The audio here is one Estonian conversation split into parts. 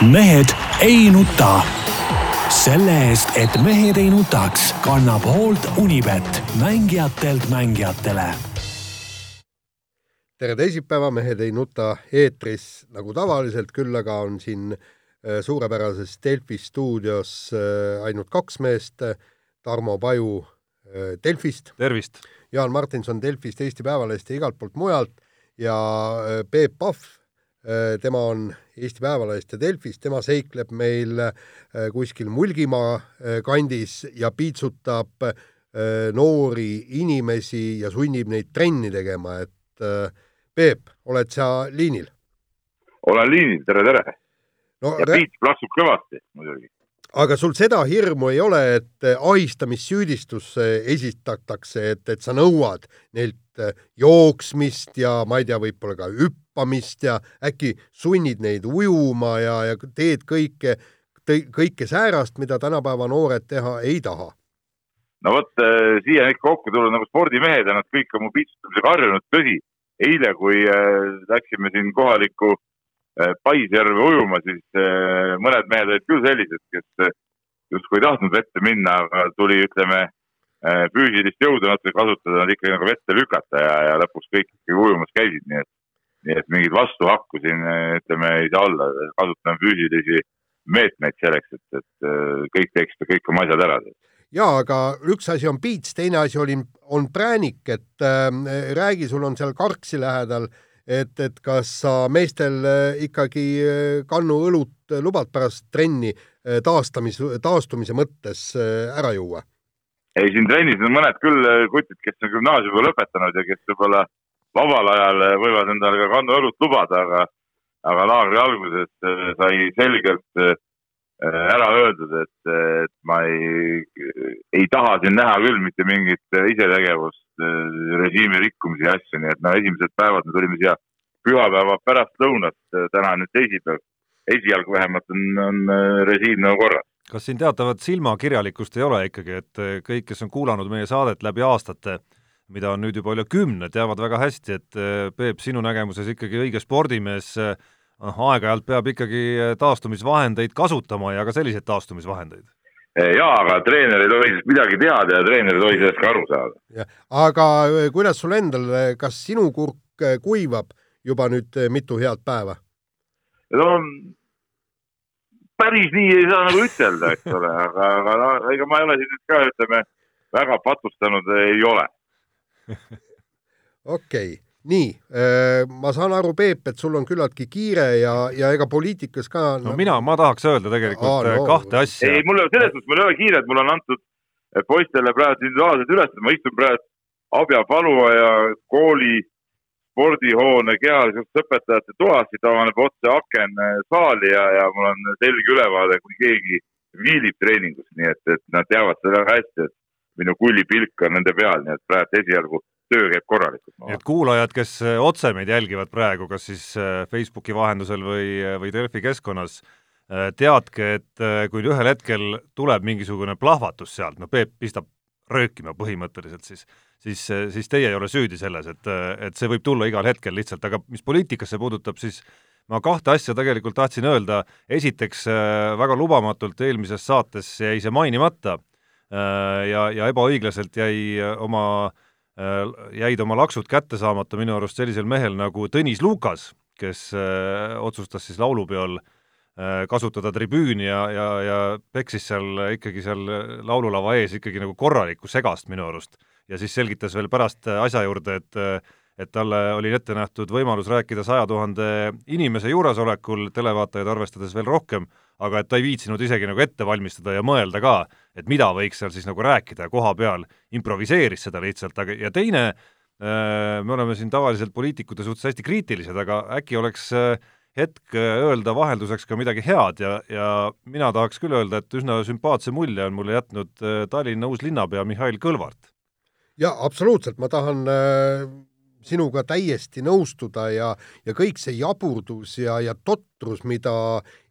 mehed ei nuta. selle eest, et mehed ei nutaks, kannab hoolt Unibet, mängijatelt mängijatele. tere teisipäeva, Mehed ei nuta eetris nagu tavaliselt, küll aga on siin äh, suurepärases Delfi stuudios äh, ainult kaks meest. Tarmo Paju äh, Delfist. tervist! Jaan Martinson Delfist, Eesti Päevalehest ja igalt poolt mujalt ja Peep Pahv, tema on Eesti Päevalehest ja Delfist, tema seikleb meil kuskil Mulgimaa kandis ja piitsutab noori inimesi ja sunnib neid trenni tegema, et Peep, oled sa liinil? olen liinil, tere, tere no,! ja piits plaksub kõvasti muidugi aga sul seda hirmu ei ole, et ahistamissüüdistus esitatakse, et, et sa nõuad neilt jooksmist ja ma ei tea, võib-olla ka hüppamist ja äkki sunnid neid ujuma ja, ja teed kõike, kõike säärast, mida tänapäeva noored teha ei taha? no vot, äh, siia ikka kokku tulnud nagu spordimehed ja nad kõik on mu piitsutamisega harjunud, tõsi, eile, kui äh, läksime siin kohalikku Äh, Paisjärve ujuma, siis äh, mõned mehed olid küll sellised, kes äh, justkui ei tahtnud vette minna, aga tuli, ütleme, füüsilist jõudu natuke kasutada, nad ikkagi nagu vette lükata ja, ja lõpuks kõik ikkagi ujumas käisid, nii et, nii et mingeid vastuhakku siin ütleme ei saa olla, kasutame füüsilisi meetmeid selleks, et, et kõik teeksid kõik oma asjad ära. ja aga üks asi on piits, teine asi oli, on präänik, et äh, räägi, sul on seal Karksi lähedal äh, et, et kas sa meestel äh, ikkagi äh, kannu õlut lubad pärast trenni äh, taastamis, taastumise mõttes ära juua? ei, siin trennis on mõned küll kutid, kes on gümnaasiumi lõpetanud ja kes võib-olla vabal ajal võivad endale ka kannu õlut lubada, aga, aga laagri alguses sai selgelt ära öeldud, et, et ma ei, ei taha siin näha küll mitte mingit isetegevust Äh, režiimi rikkumisi ja asju, nii et no esimesed päevad me tulime siia pühapäeva pärastlõunat, äh, täna on nüüd teisipäev. esialgu vähemalt on, on äh, režiim nagu korras. kas siin teatavat silmakirjalikkust ei ole ikkagi, et kõik, kes on kuulanud meie saadet läbi aastate, mida on nüüd juba üle kümne, teavad väga hästi, et Peep, sinu nägemuses ikkagi õige spordimees noh, aeg-ajalt peab ikkagi taastumisvahendeid kasutama ja ka selliseid taastumisvahendeid Eh, jaa, aga treener ei tohi sellest midagi teada ja treener ei tohi sellest ka aru saada. aga eh, kuidas sul endal, eh, kas sinu kurk kuivab juba nüüd mitu head päeva? no päris nii ei saa nagu ütelda, eks ole, aga, aga no, ega ma ei ole siin nüüd ka, ütleme, väga patustanud ei ole. okei okay nii, äh, ma saan aru, Peep, et sul on küllaltki kiire ja, ja ega poliitikas ka no, no mina, ma tahaks öelda tegelikult Aa, no, kahte asja. ei, mul selles suhtes, mul ei ole kiiret, mul on antud poistele praegu individuaalsed ülesanded, ma istun praegu Abja Paluaia kooli spordihoone kehalisest õpetajate toas, siit avaneb otse aken äh, saali ja, ja mul on selge ülevaade, kui keegi viilib treeningus, nii et, et nad teavad seda väga hästi, et minu kullipilk on nende peal, nii et praegu esialgu töö käib korralikult. et kuulajad, kes äh, otse meid jälgivad praegu, kas siis äh, Facebooki vahendusel või, äh, või Delfi keskkonnas, teadke, et kui ühel hetkel tuleb mingisugune plahvatus sealt, no Peep pistab röökima põhimõtteliselt, siis siis, siis teie ei ole süüdi selles, et, et see võib tulla igal hetkel lihtsalt, aga mis poliitikasse puudutab, siis ma kahte asja tegelikult tahtsin öelda, esiteks väga lubamatult eelmises saates jäi see mainimata ja, ja ebaõiglaselt jäi oma Äh, jäid oma laksud kätte saamata minu arust sellisel mehel nagu Tõnis Lukas, kes äh, otsustas siis laulupeol äh, kasutada tribüüni ja, ja, ja peksis seal ikkagi seal laululava ees ikkagi nagu korralikku segast minu arust. ja siis selgitas veel pärast asja juurde, et et talle oli ette nähtud võimalus rääkida saja tuhande inimese juuresolekul, televaatajaid arvestades veel rohkem, aga et ta ei viitsinud isegi nagu ette valmistada ja mõelda ka, et mida võiks seal siis nagu rääkida ja koha peal improviseeris seda lihtsalt, aga ja teine, äh, me oleme siin tavaliselt poliitikute suhtes hästi kriitilised, aga äkki oleks äh, hetk äh, öelda vahelduseks ka midagi head ja, ja mina tahaks küll öelda, et üsna sümpaatse mulje on mulle jätnud Tallinna uus linnapea Mihhail Kõlvart. jaa, absoluutselt, ma tahan äh sinuga täiesti nõustuda ja, ja kõik see jaburdus ja, ja totrus, mida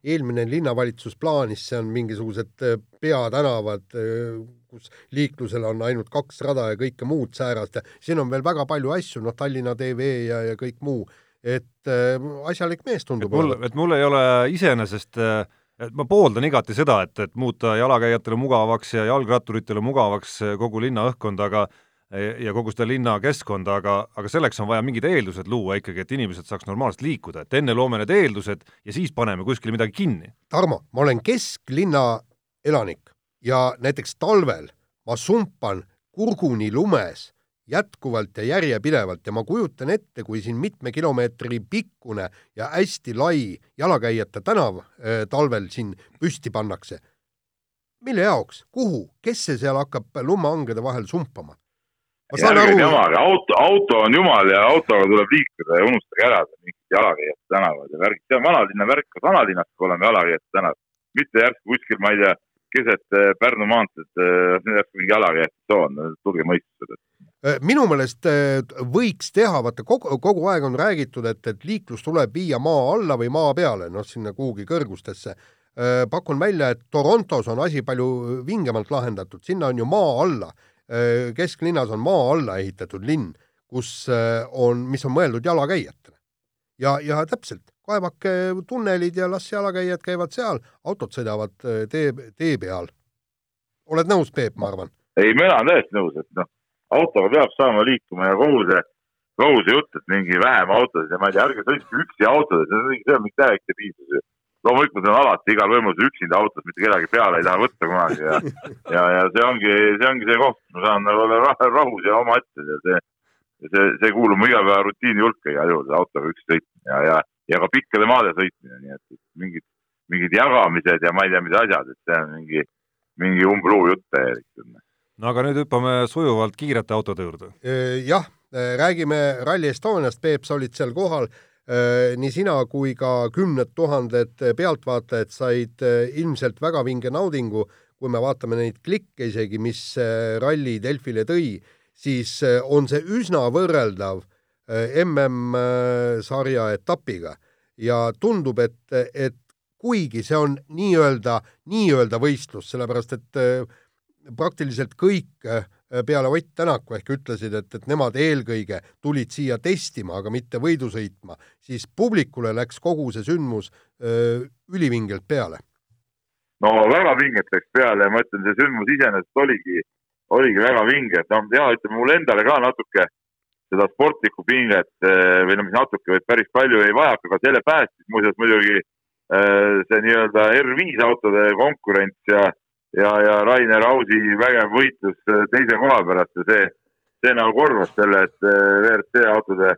eelmine linnavalitsus plaanis, see on mingisugused äh, peatänavad, äh, kus liiklusel on ainult kaks rada ja kõike muud säärast ja siin on veel väga palju asju, noh, Tallinna TV ja, ja kõik muu, et äh, asjalik mees tundub mul, et mul ei ole iseenesest äh, et ma pooldan igati seda, et, et muuta jalakäijatele mugavaks ja jalgratturitele mugavaks kogu linna õhkkond, aga ja kogu seda linnakeskkonda, aga, aga selleks on vaja mingid eeldused luua ikkagi, et inimesed saaks normaalselt liikuda, et enne loome need eeldused ja siis paneme kuskile midagi kinni. Tarmo, ma olen kesklinna elanik ja näiteks talvel ma sumpan kurguni lumes jätkuvalt ja järjepidevalt ja ma kujutan ette, kui siin mitme kilomeetri pikkune ja hästi lai jalakäijate tänav äh, talvel siin püsti pannakse. mille jaoks, kuhu, kes see seal hakkab lumehangede vahel sumpama? Ärge aru... jamage, auto, auto on jumal ja autoga tuleb liikuda ja unustage ära mingid jalakäijate tänavad ja värgid, see on vanalinna värk, kas vanalinnas olema jalakäijate tänav, mitte järsku kuskil, ma ei tea, keset äh, Pärnu maanteed äh, järsku mingi jalakäijate tsoon, tulge mõistusele. Äh, minu meelest võiks teha, vaata kogu, kogu aeg on räägitud, et, et liiklus tuleb viia maa alla või maa peale, noh, sinna kuhugi kõrgustesse. Pakun välja, et Torontos on asi palju vingemalt lahendatud, sinna on ju maa alla, kesklinnas on maa alla ehitatud linn, kus on, mis on mõeldud jalakäijatele. ja, ja täpselt, kaevake tunnelid ja las jalakäijad käivad seal, autod sõidavad tee, tee peal. oled nõus, Peep, ma arvan? ei, mina olen täiesti nõus, et noh autoga peab saama liikuma ja kogu see, kogu see jutt, et mingi vähem autosid ja ma ei tea, ärge sõitke üksi autodes, see on mingi täiesti piisavus ju. Loomulikult on alati igal võimalusel üksinda autos, mitte kedagi peale ei taha võtta kunagi ja, ja, ja see ongi, see ongi see koht, kus ma saan nagu olla rahus ja omaette ja see, see, see kuulub mu igapäevarutiini hulka igal juhul, autoga üksi sõitmine ja, ja, ja ka pikkade maade sõitmine, nii et mingid, mingid jagamised ja ma ei tea, mis asjad, et see on mingi, mingi umbluu jutt täielik no aga nüüd hüppame sujuvalt kiirete autode juurde. jah, räägime Rally Estoniast, Peep, sa olid seal kohal. Nii sina kui ka kümned tuhanded pealtvaatajad said ilmselt väga vinge naudingu, kui me vaatame neid klikke isegi, mis ralli Delfile tõi, siis on see üsna võrreldav MM-sarja etapiga. Ja tundub, et, et kuigi see on nii-öelda, nii-öelda võistlus, sellepärast et praktiliselt kõik äh, peale Ott Tänaku ehk ütlesid, et, et nemad eelkõige tulid siia testima, aga mitte võidu sõitma, siis publikule läks kogu see sündmus öö, äh, ülivingelt peale. no väga vingelt läks peale ja ma ütlen, see sündmus iseenesest oligi, oligi väga vinge, et noh, ja ütleme mulle endale ka natuke seda sportlikku pinget äh, või no mis natuke, vaid päris palju ei vajaka, aga selle päästis muuseas muidugi see nii-öelda R5 autode konkurents ja ja, ja Rainer Ausi vägev võitlus äh, teise koha pärast ja see, see nagu korvas selle, et äh, WRC autode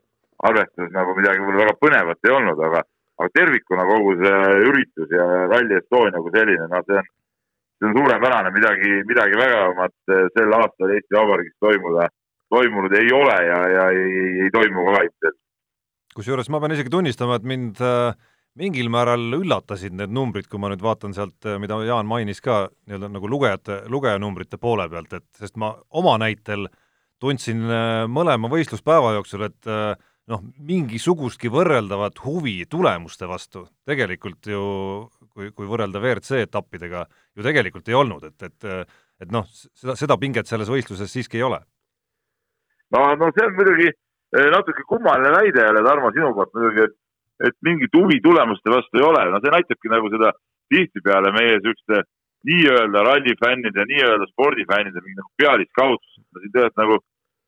arvestuses nagu midagi võib-olla väga põnevat ei olnud, aga, aga tervikuna kogu see üritus ja Rally Estonia kui selline, noh, see on, see on suurepärane, midagi, midagi vägevamat äh, sel aastal Eesti Vabariigis toimuda, toimunud ei ole ja, ja ei, ei toimu ka ilmselt. kusjuures ma pean isegi tunnistama, et mind äh mingil määral üllatasid need numbrid, kui ma nüüd vaatan sealt, äh, mida Jaan mainis ka nii-öelda nagu lugejate, lugejanumbrite poole pealt, et sest ma oma näitel tundsin äh, mõlema võistluspäeva jooksul, et äh, noh, mingisugustki võrreldavat huvi tulemuste vastu tegelikult ju, kui, kui võrrelda WRC etappidega, ju tegelikult ei olnud, et, et et noh, seda, seda pinget selles võistluses siiski ei ole. no, no see on muidugi natuke kummaline väide jälle, Tarmo, sinu poolt muidugi, et et mingit huvi tulemuste vastu ei ole, no see näitabki nagu seda tihtipeale meie siukeste nii-öelda rallifännide, nii-öelda spordifännide mingi nagu pealiskaudsust, no siin tegelikult nagu,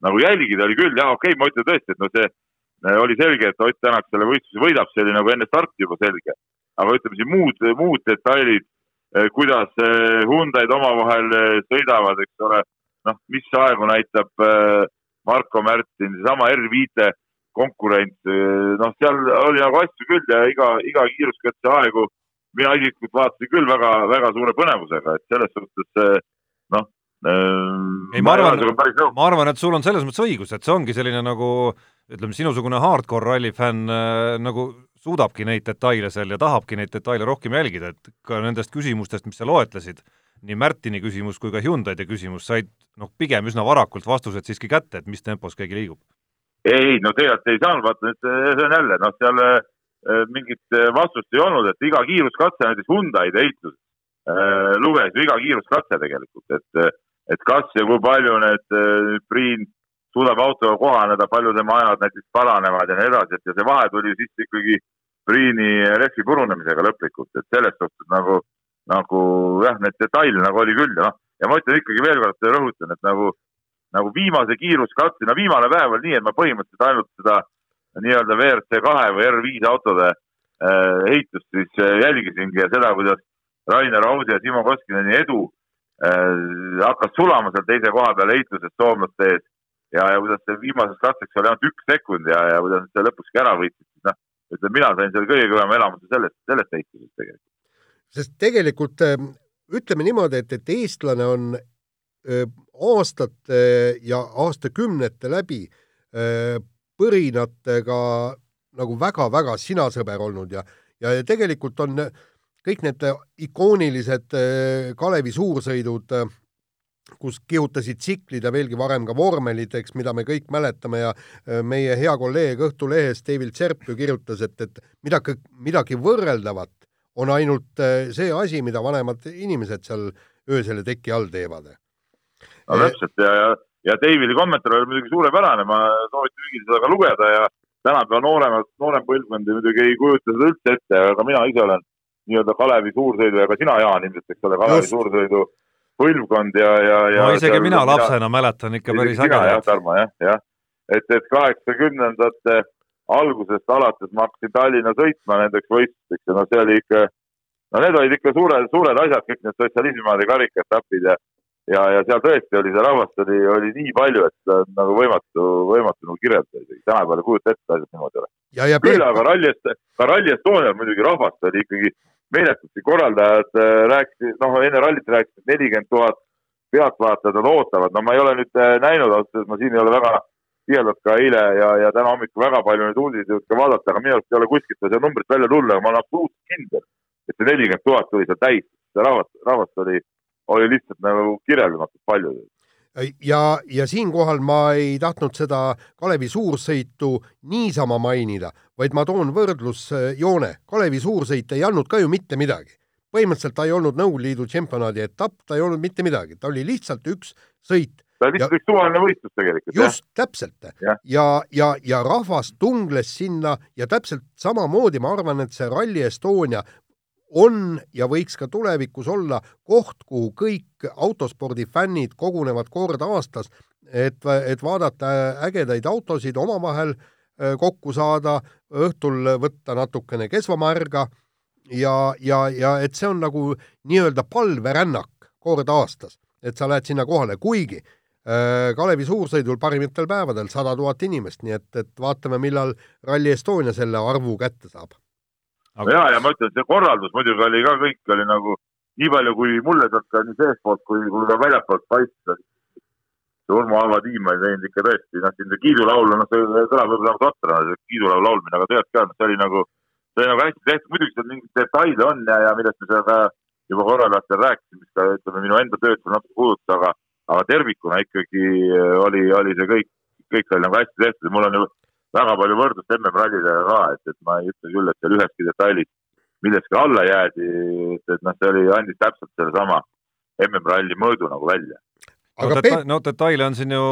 nagu jälgida oli küll, jah, okei okay,, ma ütlen tõesti, et no see äh, oli selge, et Ott Tänak selle võistluse võidab, see oli nagu enne starti juba selge. aga ütleme siin muud, muud detailid, äh, kuidas äh, Hyundai'd omavahel sõidavad, eks ole, noh, mis aegu näitab Marko Märtin, seesama R5 konkurent, noh, seal oli nagu asju küll ja iga, iga kiiruskatse aegu mina isiklikult vaatasin küll väga, väga suure põnevusega, et selles suhtes noh. ei, ma arvan, ma arvan, et sul on selles mõttes õigus, et see ongi selline nagu ütleme, sinusugune hardcore rallifänn nagu suudabki neid detaile seal ja tahabki neid detaile rohkem jälgida, et ka nendest küsimustest, mis sa loetlesid, nii Märtini küsimus kui ka Hyundai'de küsimus said noh, pigem üsna varakult vastused siiski kätte, et mis tempos keegi liigub ei, no tegelikult ei saanud, vaata nüüd see on jälle, noh, seal äh, mingit äh, vastust ei olnud, et iga kiiruskatse näiteks Hyundai'de ehituses äh, luges ju iga kiiruskatse tegelikult, et, et kas ja kui palju need äh, Priin suudab autoga kohaneda, palju tema ajad näiteks paranevad ja nii edasi, et ja see vahe tuli siis ikkagi Priini rehvi purunemisega lõplikult, et selles suhtes nagu, nagu jah, neid detaile nagu oli küll ja noh, ja ma ütlen ikkagi veel kord, rõhutan, et nagu, nagu viimase kiiruskatse, no viimane päev oli nii, et ma põhimõtteliselt ainult seda nii-öelda WRC kahe või R5 autode äh, ehitust siis äh, jälgisingi ja seda, kuidas Rainer Ausi ja Simo Koskineni edu äh, hakkas sulama seal teise koha peal ehituses soomlaste ees ja, ja kuidas see viimaseks katseks oli ainult üks sekund ja, ja kuidas nad selle lõpuski ära võitsid, siis noh, ütleme, mina sain seal kõige kõvema elamuse sellest, sellest heitlusest tegelikult. sest tegelikult äh, ütleme niimoodi, et, et eestlane on aastate ja aastakümnete läbi põrinatega nagu väga-väga sinasõber olnud ja, ja tegelikult on kõik need ikoonilised Kalevi suursõidud kus kihutasid tsiklid ja veelgi varem ka vormelid, eks, mida me kõik mäletame ja meie hea kolleeg Õhtulehes, David Tserp ju kirjutas, et, et midagi, midagi võrreldavat on ainult see asi, mida vanemad inimesed seal öösel teki all teevad. No täpselt ja, ja, ja Davidi kommentaar oli muidugi suurepärane, ma soovitan kõigil seda ka lugeda ja tänapäeva nooremad, noorem põlvkond muidugi ei kujuta seda üldse ette, aga mina ise olen nii-öelda Kalevi suursõidu ja ka sina, Jaan, ilmselt, eks ole, Kalevi Just. suursõidu põlvkond ja, ja, ja. no isegi mina lapsena mäletan ikka päris ägedat. Tarmo, jah, jah. et, et kaheksakümnendate algusest alates ma hakkasin Tallinna sõitma nendeks võistlusteks ja no see oli ikka, no need olid ikka suured, suured asjad, kõik need sotsialismimaade karikaetapid ja ja, ja seal tõesti oli, seda rahvast oli, oli nii palju, et nagu võimatu, võimatu nagu kirjeldada isegi. tänapäeval ei kujuta ette, asjad niimoodi ole. küll aga Rally, ka Rally Estonial muidugi rahvast oli ikkagi meeletult, korraldajad äh, rääkisid, noh, enne rallit rääkisid, nelikümmend tuhat pealtvaatajad nad ootavad, no ma ei ole nüüd äh, näinud ausalt öeldes, ma siin ei ole väga tihedalt ka eile ja, ja täna hommikul väga palju neid uudiseid ka vaadata, aga minu arust ei ole kuskilt seda numbrit välja tulla, aga ma olen absoluutselt kindel, et see nelikümmend tuhat tuli seal täis, rahvast, rahvast oli, oli lihtsalt nagu kirjeldamatult palju ja, ja siinkohal ma ei tahtnud seda Kalevi suursõitu niisama mainida, vaid ma toon võrdlusjoone. Kalevi suursõit ei andnud ka ju mitte midagi. põhimõtteliselt ta ei olnud Nõukogude Liidu tšempionaadi etapp, ta ei olnud mitte midagi, ta oli lihtsalt üks sõit. ta oli lihtsalt üks suvaline võistlus tegelikult. just, täpselt. ja, ja, ja, ja rahvas tungles sinna ja täpselt samamoodi ma arvan, et see Rally Estonia on ja võiks ka tulevikus olla koht, kuhu kõik autospordifännid kogunevad kord aastas, et, et vaadata ägedaid autosid, omavahel äh, kokku saada, õhtul võtta natukene kesvamärga ja, ja, ja et see on nagu nii-öelda palverännak kord aastas, et sa lähed sinna kohale, kuigi äh, Kalevi suursõidul parimatel päevadel sada tuhat inimest, nii et, et vaatame, millal Rally Estonia selle arvu kätte saab aga.... ja, ja ma ütlen, see korraldus muidugi oli ka, kõik oli nagu nii palju, kui mulle ka nii seestpoolt kui, kui ka väljapoolt paistis. see Urmo Aava tiim oli teinud ikka tõesti, noh, siin see kiidulaul, noh, see kõlab võib-olla nagu totrana, see kiidulaulu laulmine, aga tegelikult ka, noh, see oli nagu, see oli nagu hästi tehtud, muidugi seal mingeid detaile on ja, ja millest me seal ka juba korraldajatel rääkisime, mis ka ütleme, minu enda tööd seal natuke puudutas, aga, aga tervikuna ikkagi oli, oli see kõik, kõik oli nagu hästi tehtud ja mul on ju väga palju võrdlust MM-rallidega ka, et, et ma ei ütle küll, et seal üheski detailis millestki alla jäädi, et, et noh, see oli, andis täpselt sellesama MM-ralli mõõdu nagu välja. no, deta no detaile on siin ju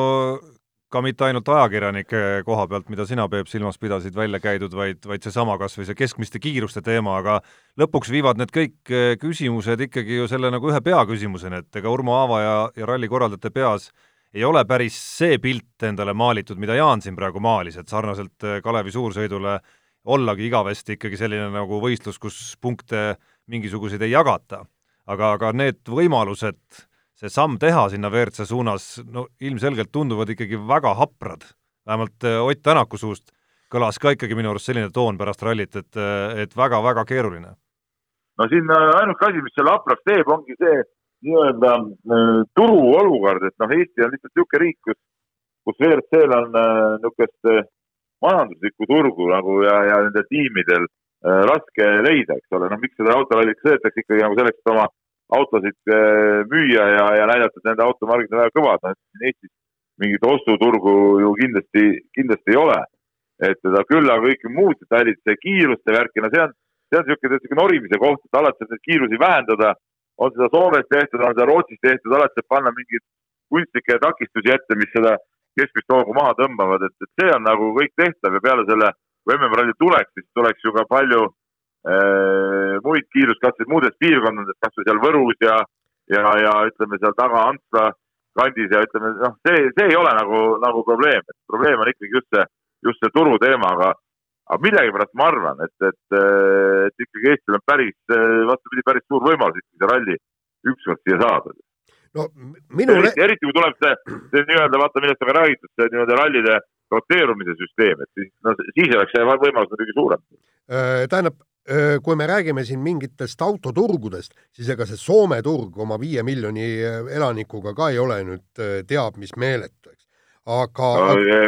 ka mitte ainult ajakirjanike koha pealt, mida sina, Peep, silmas pidasid, välja käidud, vaid, vaid seesama kas või see keskmiste kiiruste teema, aga lõpuks viivad need kõik eh, küsimused ikkagi ju selle nagu ühe peaküsimuseni, et ega Urmo Aava ja, ja ralli korraldajate peas ei ole päris see pilt endale maalitud, mida Jaan siin praegu maalis, et sarnaselt äh, Kalevi suursõidule ollagi igavesti ikkagi selline nagu võistlus, kus punkte mingisuguseid ei jagata. aga, aga need võimalused, see samm teha sinna WRC suunas, no ilmselgelt tunduvad ikkagi väga haprad. vähemalt äh, Ott Tänaku suust kõlas ka ikkagi minu arust selline toon pärast rallit, et, äh, et väga-väga keeruline. no siin ainuke asi, mis selle hapraks teeb, ongi see, nii-öelda äh, turuolukord, et noh, Eesti on lihtsalt niisugune riik, kus, kus WRC-l on äh, niisugust äh, majanduslikku turgu nagu ja, ja nendel tiimidel raske leida, eks ole, noh, miks seda autorallit sõidetakse? Ikkagi nagu selleks, et oma autosid müüa ja, ja näidata, et nende automargid on väga kõvad, noh, siin Eestis mingit ostuturgu ju kindlasti, kindlasti ei ole. et seda küll, aga kõik muud detailid, see kiiruste värk no see on, see on niisugune, niisugune norimise koht, et alati saab neid kiirusi vähendada on seda Soomes tehtud, on seda Rootsis tehtud, alati saab panna mingeid kunstlikke takistusi ette, mis seda keskmist hoogu maha tõmbavad, et, et see on nagu kõik tehtav ja peale selle, kui MM-ralli tuleks, siis tuleks ju ka palju äh, muid kiiruskatseid muudest piirkondadest, kasvõi seal Võrus ja, ja, ja ütleme seal taga Antsla kandis ja ütleme, noh, see, see ei ole nagu, nagu probleem, et probleem on ikkagi just see, just see turu teema, aga aga millegipärast ma arvan, et, et, et ikkagi Eestil on päris, vastupidi, päris suur võimalus ikkagi see ralli ükskord siia saada. no minu eriti, eriti kui tuleb see, see nii-öelda, vaata, millest on ka räägitud, see nii-öelda rallide roteerumise süsteem, et siis, no siis oleks see võimalus muidugi suurem. Äh, tähendab, äh, kui me räägime siin mingitest autoturgudest, siis ega see Soome turg oma viie miljoni äh, elanikuga ka ei ole nüüd teab mis meeletu, eks aga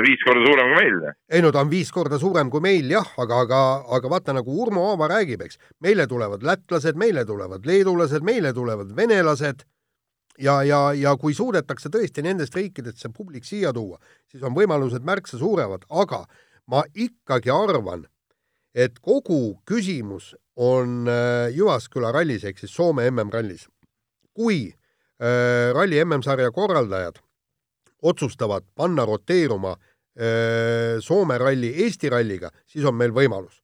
viis korda suurem kui meil. ei no ta on viis korda suurem kui meil jah, aga, aga, aga vaata, nagu Urmo Aava räägib, eks, meile tulevad lätlased, meile tulevad leedulased, meile tulevad venelased ja, ja, ja kui suudetakse tõesti nendest riikidest see publik siia tuua, siis on võimalused märksa suuremad, aga ma ikkagi arvan, et kogu küsimus on äh, Jyvaskyla rallis ehk siis Soome MM-rallis. kui äh, ralli MM-sarja korraldajad otsustavad panna roteeruma Soome ralli Eesti ralliga, siis on meil võimalus.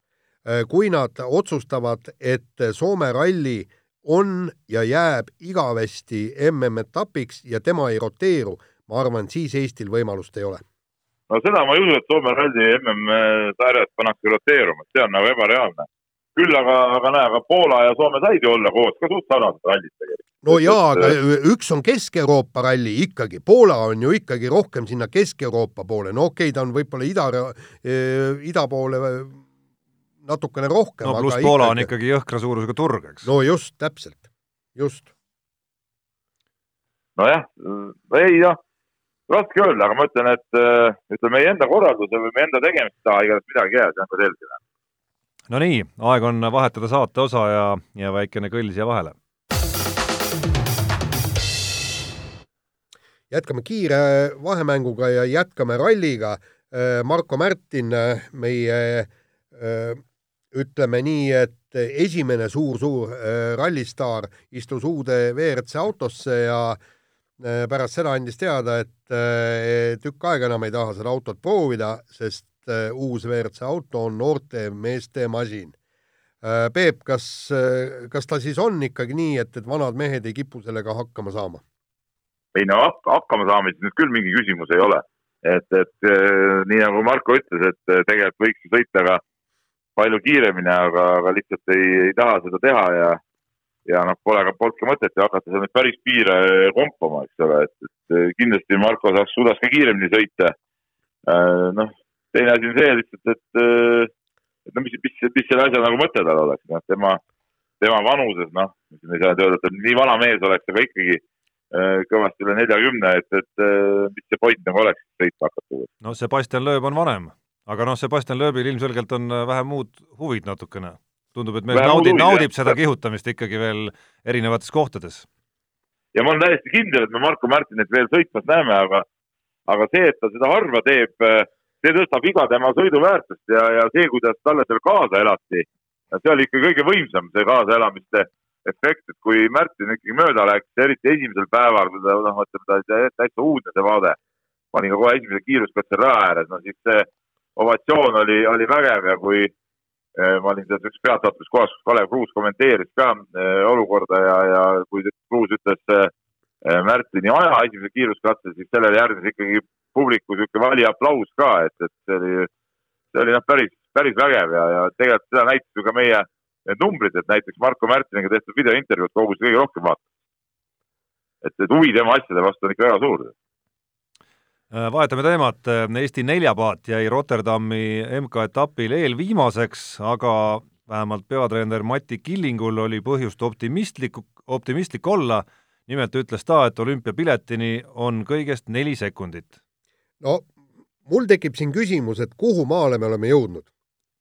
kui nad otsustavad, et Soome ralli on ja jääb igavesti MM-etapiks ja tema ei roteeru, ma arvan, siis Eestil võimalust ei ole. no seda ma ei usu, et Soome ralli MM-sarjas pannakse roteeruma, see on nagu ebareaalne küll aga, aga näe, aga Poola ja Soome said ju olla koos ka suht sarnased rallid tegelikult. no jaa, aga üks on Kesk-Euroopa ralli ikkagi, Poola on ju ikkagi rohkem sinna Kesk-Euroopa poole, no okei okay,, ta on võib-olla ida, eh, ida poole natukene rohkem. no pluss Poola ikkagi... on ikkagi jõhkra suurusega turg, eks. no just, täpselt, just. nojah, ei noh, raske öelda, aga ma ütlen, et eh, ütleme, meie enda korralduse või meie enda tegemiste taha igatahes midagi ei jää, see on ka selge no nii, aeg on vahetada saate osa ja, ja väikene kõll siia vahele. jätkame kiire vahemänguga ja jätkame ralliga. Äh, Marko Märtin, meie äh, ütleme nii, et esimene suur-suur äh, rallistaar istus uude WRC autosse ja pärast seda andis teada, et tükk aega enam ei taha seda autot proovida, sest et uus WRC auto on noorte meeste masin. Äh, Peep, kas, äh, kas ta siis on ikkagi nii, et, et vanad mehed ei kipu sellega hakkama saama? ei no hakkama saamiseks nüüd küll mingi küsimus ei ole. et, et äh, nii nagu Marko ütles, et tegelikult võiks ju sõita ka palju kiiremini, aga, aga lihtsalt ei, ei taha seda teha ja ja noh, pole ka, polnud ka mõtet ju hakata seal nüüd päris piire kompama, eks ole, et, et kindlasti Marko saaks, suudaks ka kiiremini sõita. noh, teine asi on see lihtsalt, et, äh, et no mis, mis, mis selle asja nagu mõte tal oleks, noh, tema, tema vanuses, noh, ei saa öelda, et ta nii vana mees oleks, aga ikkagi äh, kõvasti üle neljakümne, et, et äh, mis see point nagu oleks sõitma hakata. no Sebastian Loeb on vanem, aga noh, Sebastian Loebil ilmselgelt on vähe muud huvid natukene. tundub, et mees naudib, naudib seda kihutamist ikkagi veel erinevates kohtades. ja ma olen täiesti kindel, et me Marko Märtinit veel sõitmas näeme, aga, aga see, et ta seda harva teeb äh, see tõstab iga tema sõiduväärtust ja, ja see, kuidas talle seal kaasa elati, see oli ikka kõige võimsam, see kaasaelamiste efekt, et kui Märtin ikkagi mööda läks, eriti esimesel päeval, kui ta noh, ütleme ta oli täitsa uudne see vaade, panin ka kohe esimese kiiruskatse raja ääres, no siis see ovatsioon oli, oli vägev ja kui eh, ma olin selles üks peataotus kohas, kus Kalev Kruus kommenteeris ka eh, olukorda ja, ja kui Kruus ütles eh, Märtini aja esimese kiiruskatse, siis sellele järgnes ikkagi publiku niisugune valiaplaus ka, et, et see oli, see oli noh, päris, päris vägev ja, ja tegelikult seda näitas ju ka meie need numbrid, et näiteks Marko Märtiniga tehtud videointervjuud kogus kõige rohkem vaatamist. et, et huvi tema asjade vastu on ikka väga suur. Äh, vahetame teemat, Eesti neljapaat jäi Rotterdami MK-etapil eelviimaseks, aga vähemalt peatreener Mati Killingul oli põhjust optimistlik, optimistlik olla, nimelt ütles ta, et olümpiapiletini on kõigest neli sekundit no mul tekib siin küsimus, et kuhu maale me oleme jõudnud.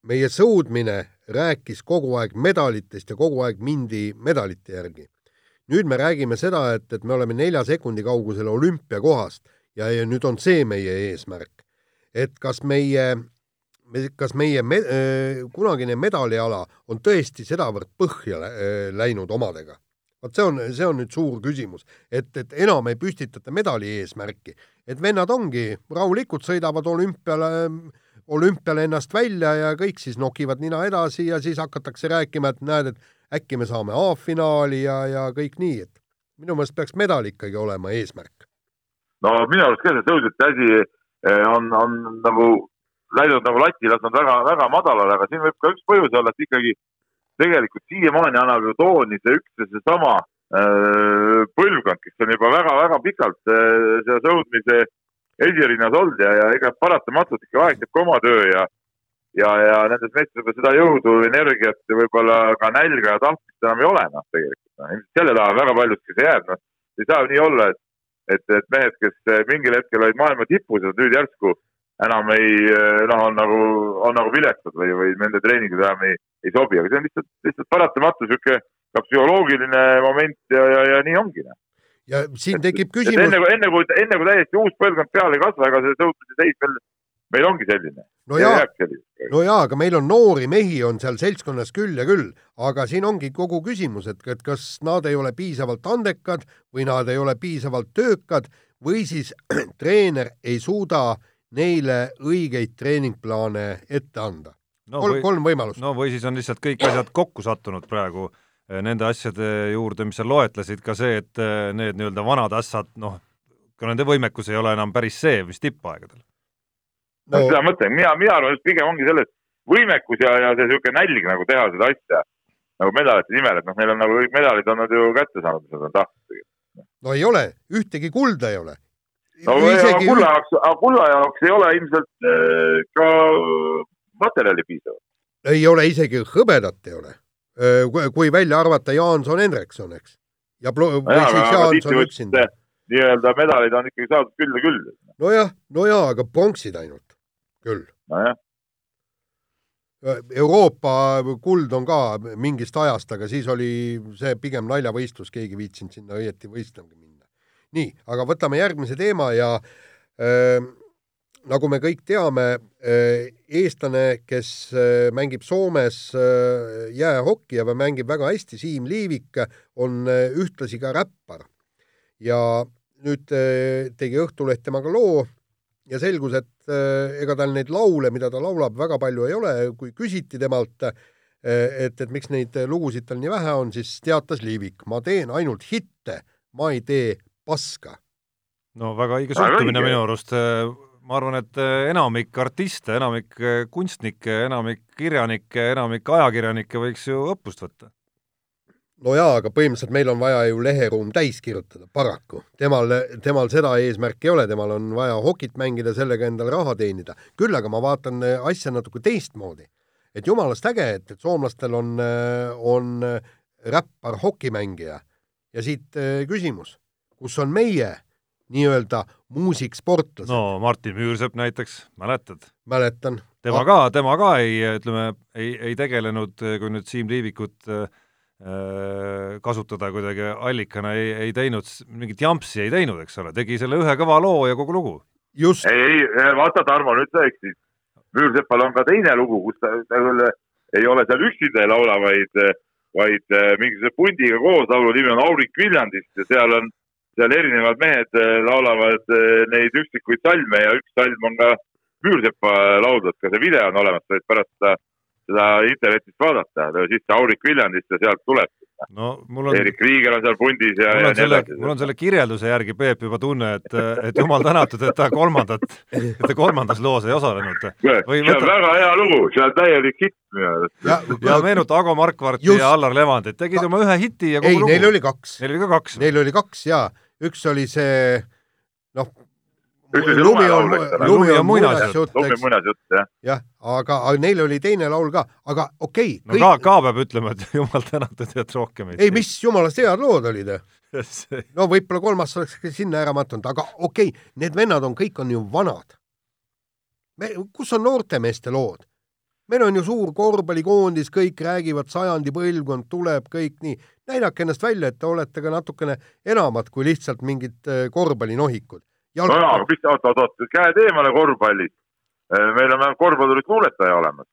meie sõudmine rääkis kogu aeg medalitest ja kogu aeg mindi medalite järgi. nüüd me räägime seda, et, et me oleme nelja sekundi kaugusel olümpiakohast ja, ja nüüd on see meie eesmärk. et kas meie, kas meie me, äh, kunagine medaliala on tõesti sedavõrd põhja äh, läinud omadega? Vot see on, see on nüüd suur küsimus, et, et enam ei püstitata medali eesmärki, et vennad ongi rahulikult, sõidavad olümpiale, olümpiale ennast välja ja kõik siis nokivad nina edasi ja siis hakatakse rääkima, et näed, et äkki me saame A-finaali ja, ja kõik nii, et minu meelest peaks medal ikkagi olema eesmärk. no minu arust ka see tõusjate asi eh, on, on nagu läinud nagu lati lasknud väga, väga madalale, aga siin võib ka üks põhjus olla, et ikkagi tegelikult siiamaani annab ju tooni see üks ja seesama äh, põlvkond, kes on juba väga-väga pikalt äh, selle sõudmise esirinnas olnud ja, ja ega paratamatult ikka aeg teeb ka oma töö ja ja, ja nendes meestes seda jõudu, energiat ja võib-olla ka nälga ja tahtmist enam ei ole, noh, tegelikult. noh, ilmselt selle taha väga paljuski see jääb, noh. ei saa ju nii olla, et, et, et mehed, kes mingil hetkel olid maailma tipus, nüüd järsku enam ei, noh, on nagu, on nagu viletsad või, või nende treeningud enam ei, ei sobi, aga see on lihtsalt, lihtsalt paratamatu niisugune ka psühholoogiline moment ja, ja, ja nii ongi, noh ja siin tekib küsimus. enne kui, enne kui, enne kui täiesti uus põlvkond peale ei kasva, ega see tõusis seis veel meil ongi selline. no jaa, no jaa, aga meil on noori mehi on seal seltskonnas küll ja küll, aga siin ongi kogu küsimus, et, et kas nad ei ole piisavalt andekad või nad ei ole piisavalt töökad või siis treener ei suuda neile õigeid treeningplaane ette anda no,. kolm, kolm võimalust. no või siis on lihtsalt kõik asjad kokku sattunud praegu eh, nende asjade juurde, mis sa loetlesid, ka see, et eh, need nii-öelda vanad ässad, noh, ka nende võimekus ei ole enam päris see, mis tippaegadel no.. seda mõtlen, mina, mina arvan, et pigem ongi selles võimekus ja, ja see niisugune nälg nagu teha seda asja nagu medalite nimel, et noh, neil on nagu kõik medalid on nad ju kätte saanud, mis nad on tahtnud. no ei ole, ühtegi kulda ei ole. No isegi... kulla jaoks, kulla jaoks ei ole ilmselt äh, ka materjali piisavalt. ei ole isegi hõbedat ei ole. Äh, kui välja arvata Jaanson Hendrikson, eks. ja või no siis Jaanson üksinda. nii-öelda medalid on ikkagi saadud küll ja küll. nojah, no jaa, aga pronksid ainult küll. nojah. Euroopa kuld on ka mingist ajast, aga siis oli see pigem naljavõistlus, keegi ei viitsinud sinna õieti võistlema minna. Nii, aga võtame järgmise teema ja äh, nagu me kõik teame äh,, eestlane, kes äh, mängib Soomes äh, jäähokki ja mängib väga hästi, Siim Liivik, on ühtlasi ka räppar. ja nüüd tegi Õhtuleht temaga loo ja selgus, et ega tal neid laule, mida ta laulab, väga palju ei ole, kui küsiti temalt, et, et miks neid lugusid tal nii vähe on, siis teatas Liivik, ma teen ainult hitte, ma ei tee paska. no väga õige suhtumine minu arust, ma arvan, et enamik artiste, enamik kunstnikke, enamik kirjanikke, enamik ajakirjanikke võiks ju õppust võtta no jaa, aga põhimõtteliselt meil on vaja ju leheruum täis kirjutada, paraku. temal, temal seda eesmärki ei ole, temal on vaja hokit mängida, sellega endale raha teenida. küll aga ma vaatan asja natuke teistmoodi. et jumalast äge, et, et soomlastel on, on räppar hokimängija ja siit küsimus, kus on meie nii-öelda muusiksportlased? no Martin Müürsepp näiteks, mäletad? mäletan. tema ka, tema ka ei, ütleme, ei, ei tegelenud, kui nüüd Siim Liivikut äh, Äh, kasutada kuidagi allikana ei, ei teinud, mingit jampsi ei teinud, eks ole, tegi selle ühe kõva loo ja kogu lugu. ei, ei, vaata, Tarmo, nüüd sa eksid. Müürsepal on ka teine lugu, kus ta, ta küll ei ole seal üksinda ei laula, vaid, vaid äh, mingisuguse pundiga koos, laulu nimi on Aurik Viljandist ja seal on, seal erinevad mehed äh, laulavad neid üksikuid salme ja üks salm on ka Müürsepa lauldud, ka see video on olemas, võid pärast seda seda internetist vaadata, siis see Aurik Viljandist ja sealt tuleb. no mul on Erik Riiger on seal pundis ja, ja nii edasi. mul on selle kirjelduse järgi, Peep, juba tunne, et, et jumal tänatud, et ta kolmandat, et ta kolmandas loos ei osalenud. see on võtta... väga hea lugu, see on täielik hitt minu arust. ja, ja meenuta Ago Markvarti Just... ja Allar Levandit, tegid oma ühe hiti ja kogu ei, lugu. Neil oli kaks. Neil oli ka kaks. Neil oli kaks jaa, üks oli see noh, lumi on, lumi on muinasjutt, muinasjutt, jah. jah, aga, aga neil oli teine laul ka, aga okei okay,. no kõik... ka, ka peab ütlema, et jumal tänatud, et rohkem ei ei, mis jumalast head lood olid no võib-olla kolmas oleks sinna ära mattunud, aga okei okay,, need vennad on, kõik on ju vanad. me, kus on noortemeeste lood? meil on ju suur korvpallikoondis, kõik räägivad, sajandi põlvkond tuleb, kõik nii. Näidake ennast välja, et te olete ka natukene enamat kui lihtsalt mingid äh, korvpallinohikud jalg... no jaa, aga mis, oot, oot, oot, käed eemale korvpallist. Eh, meil on vähemalt korvpallurit luuletaja olemas.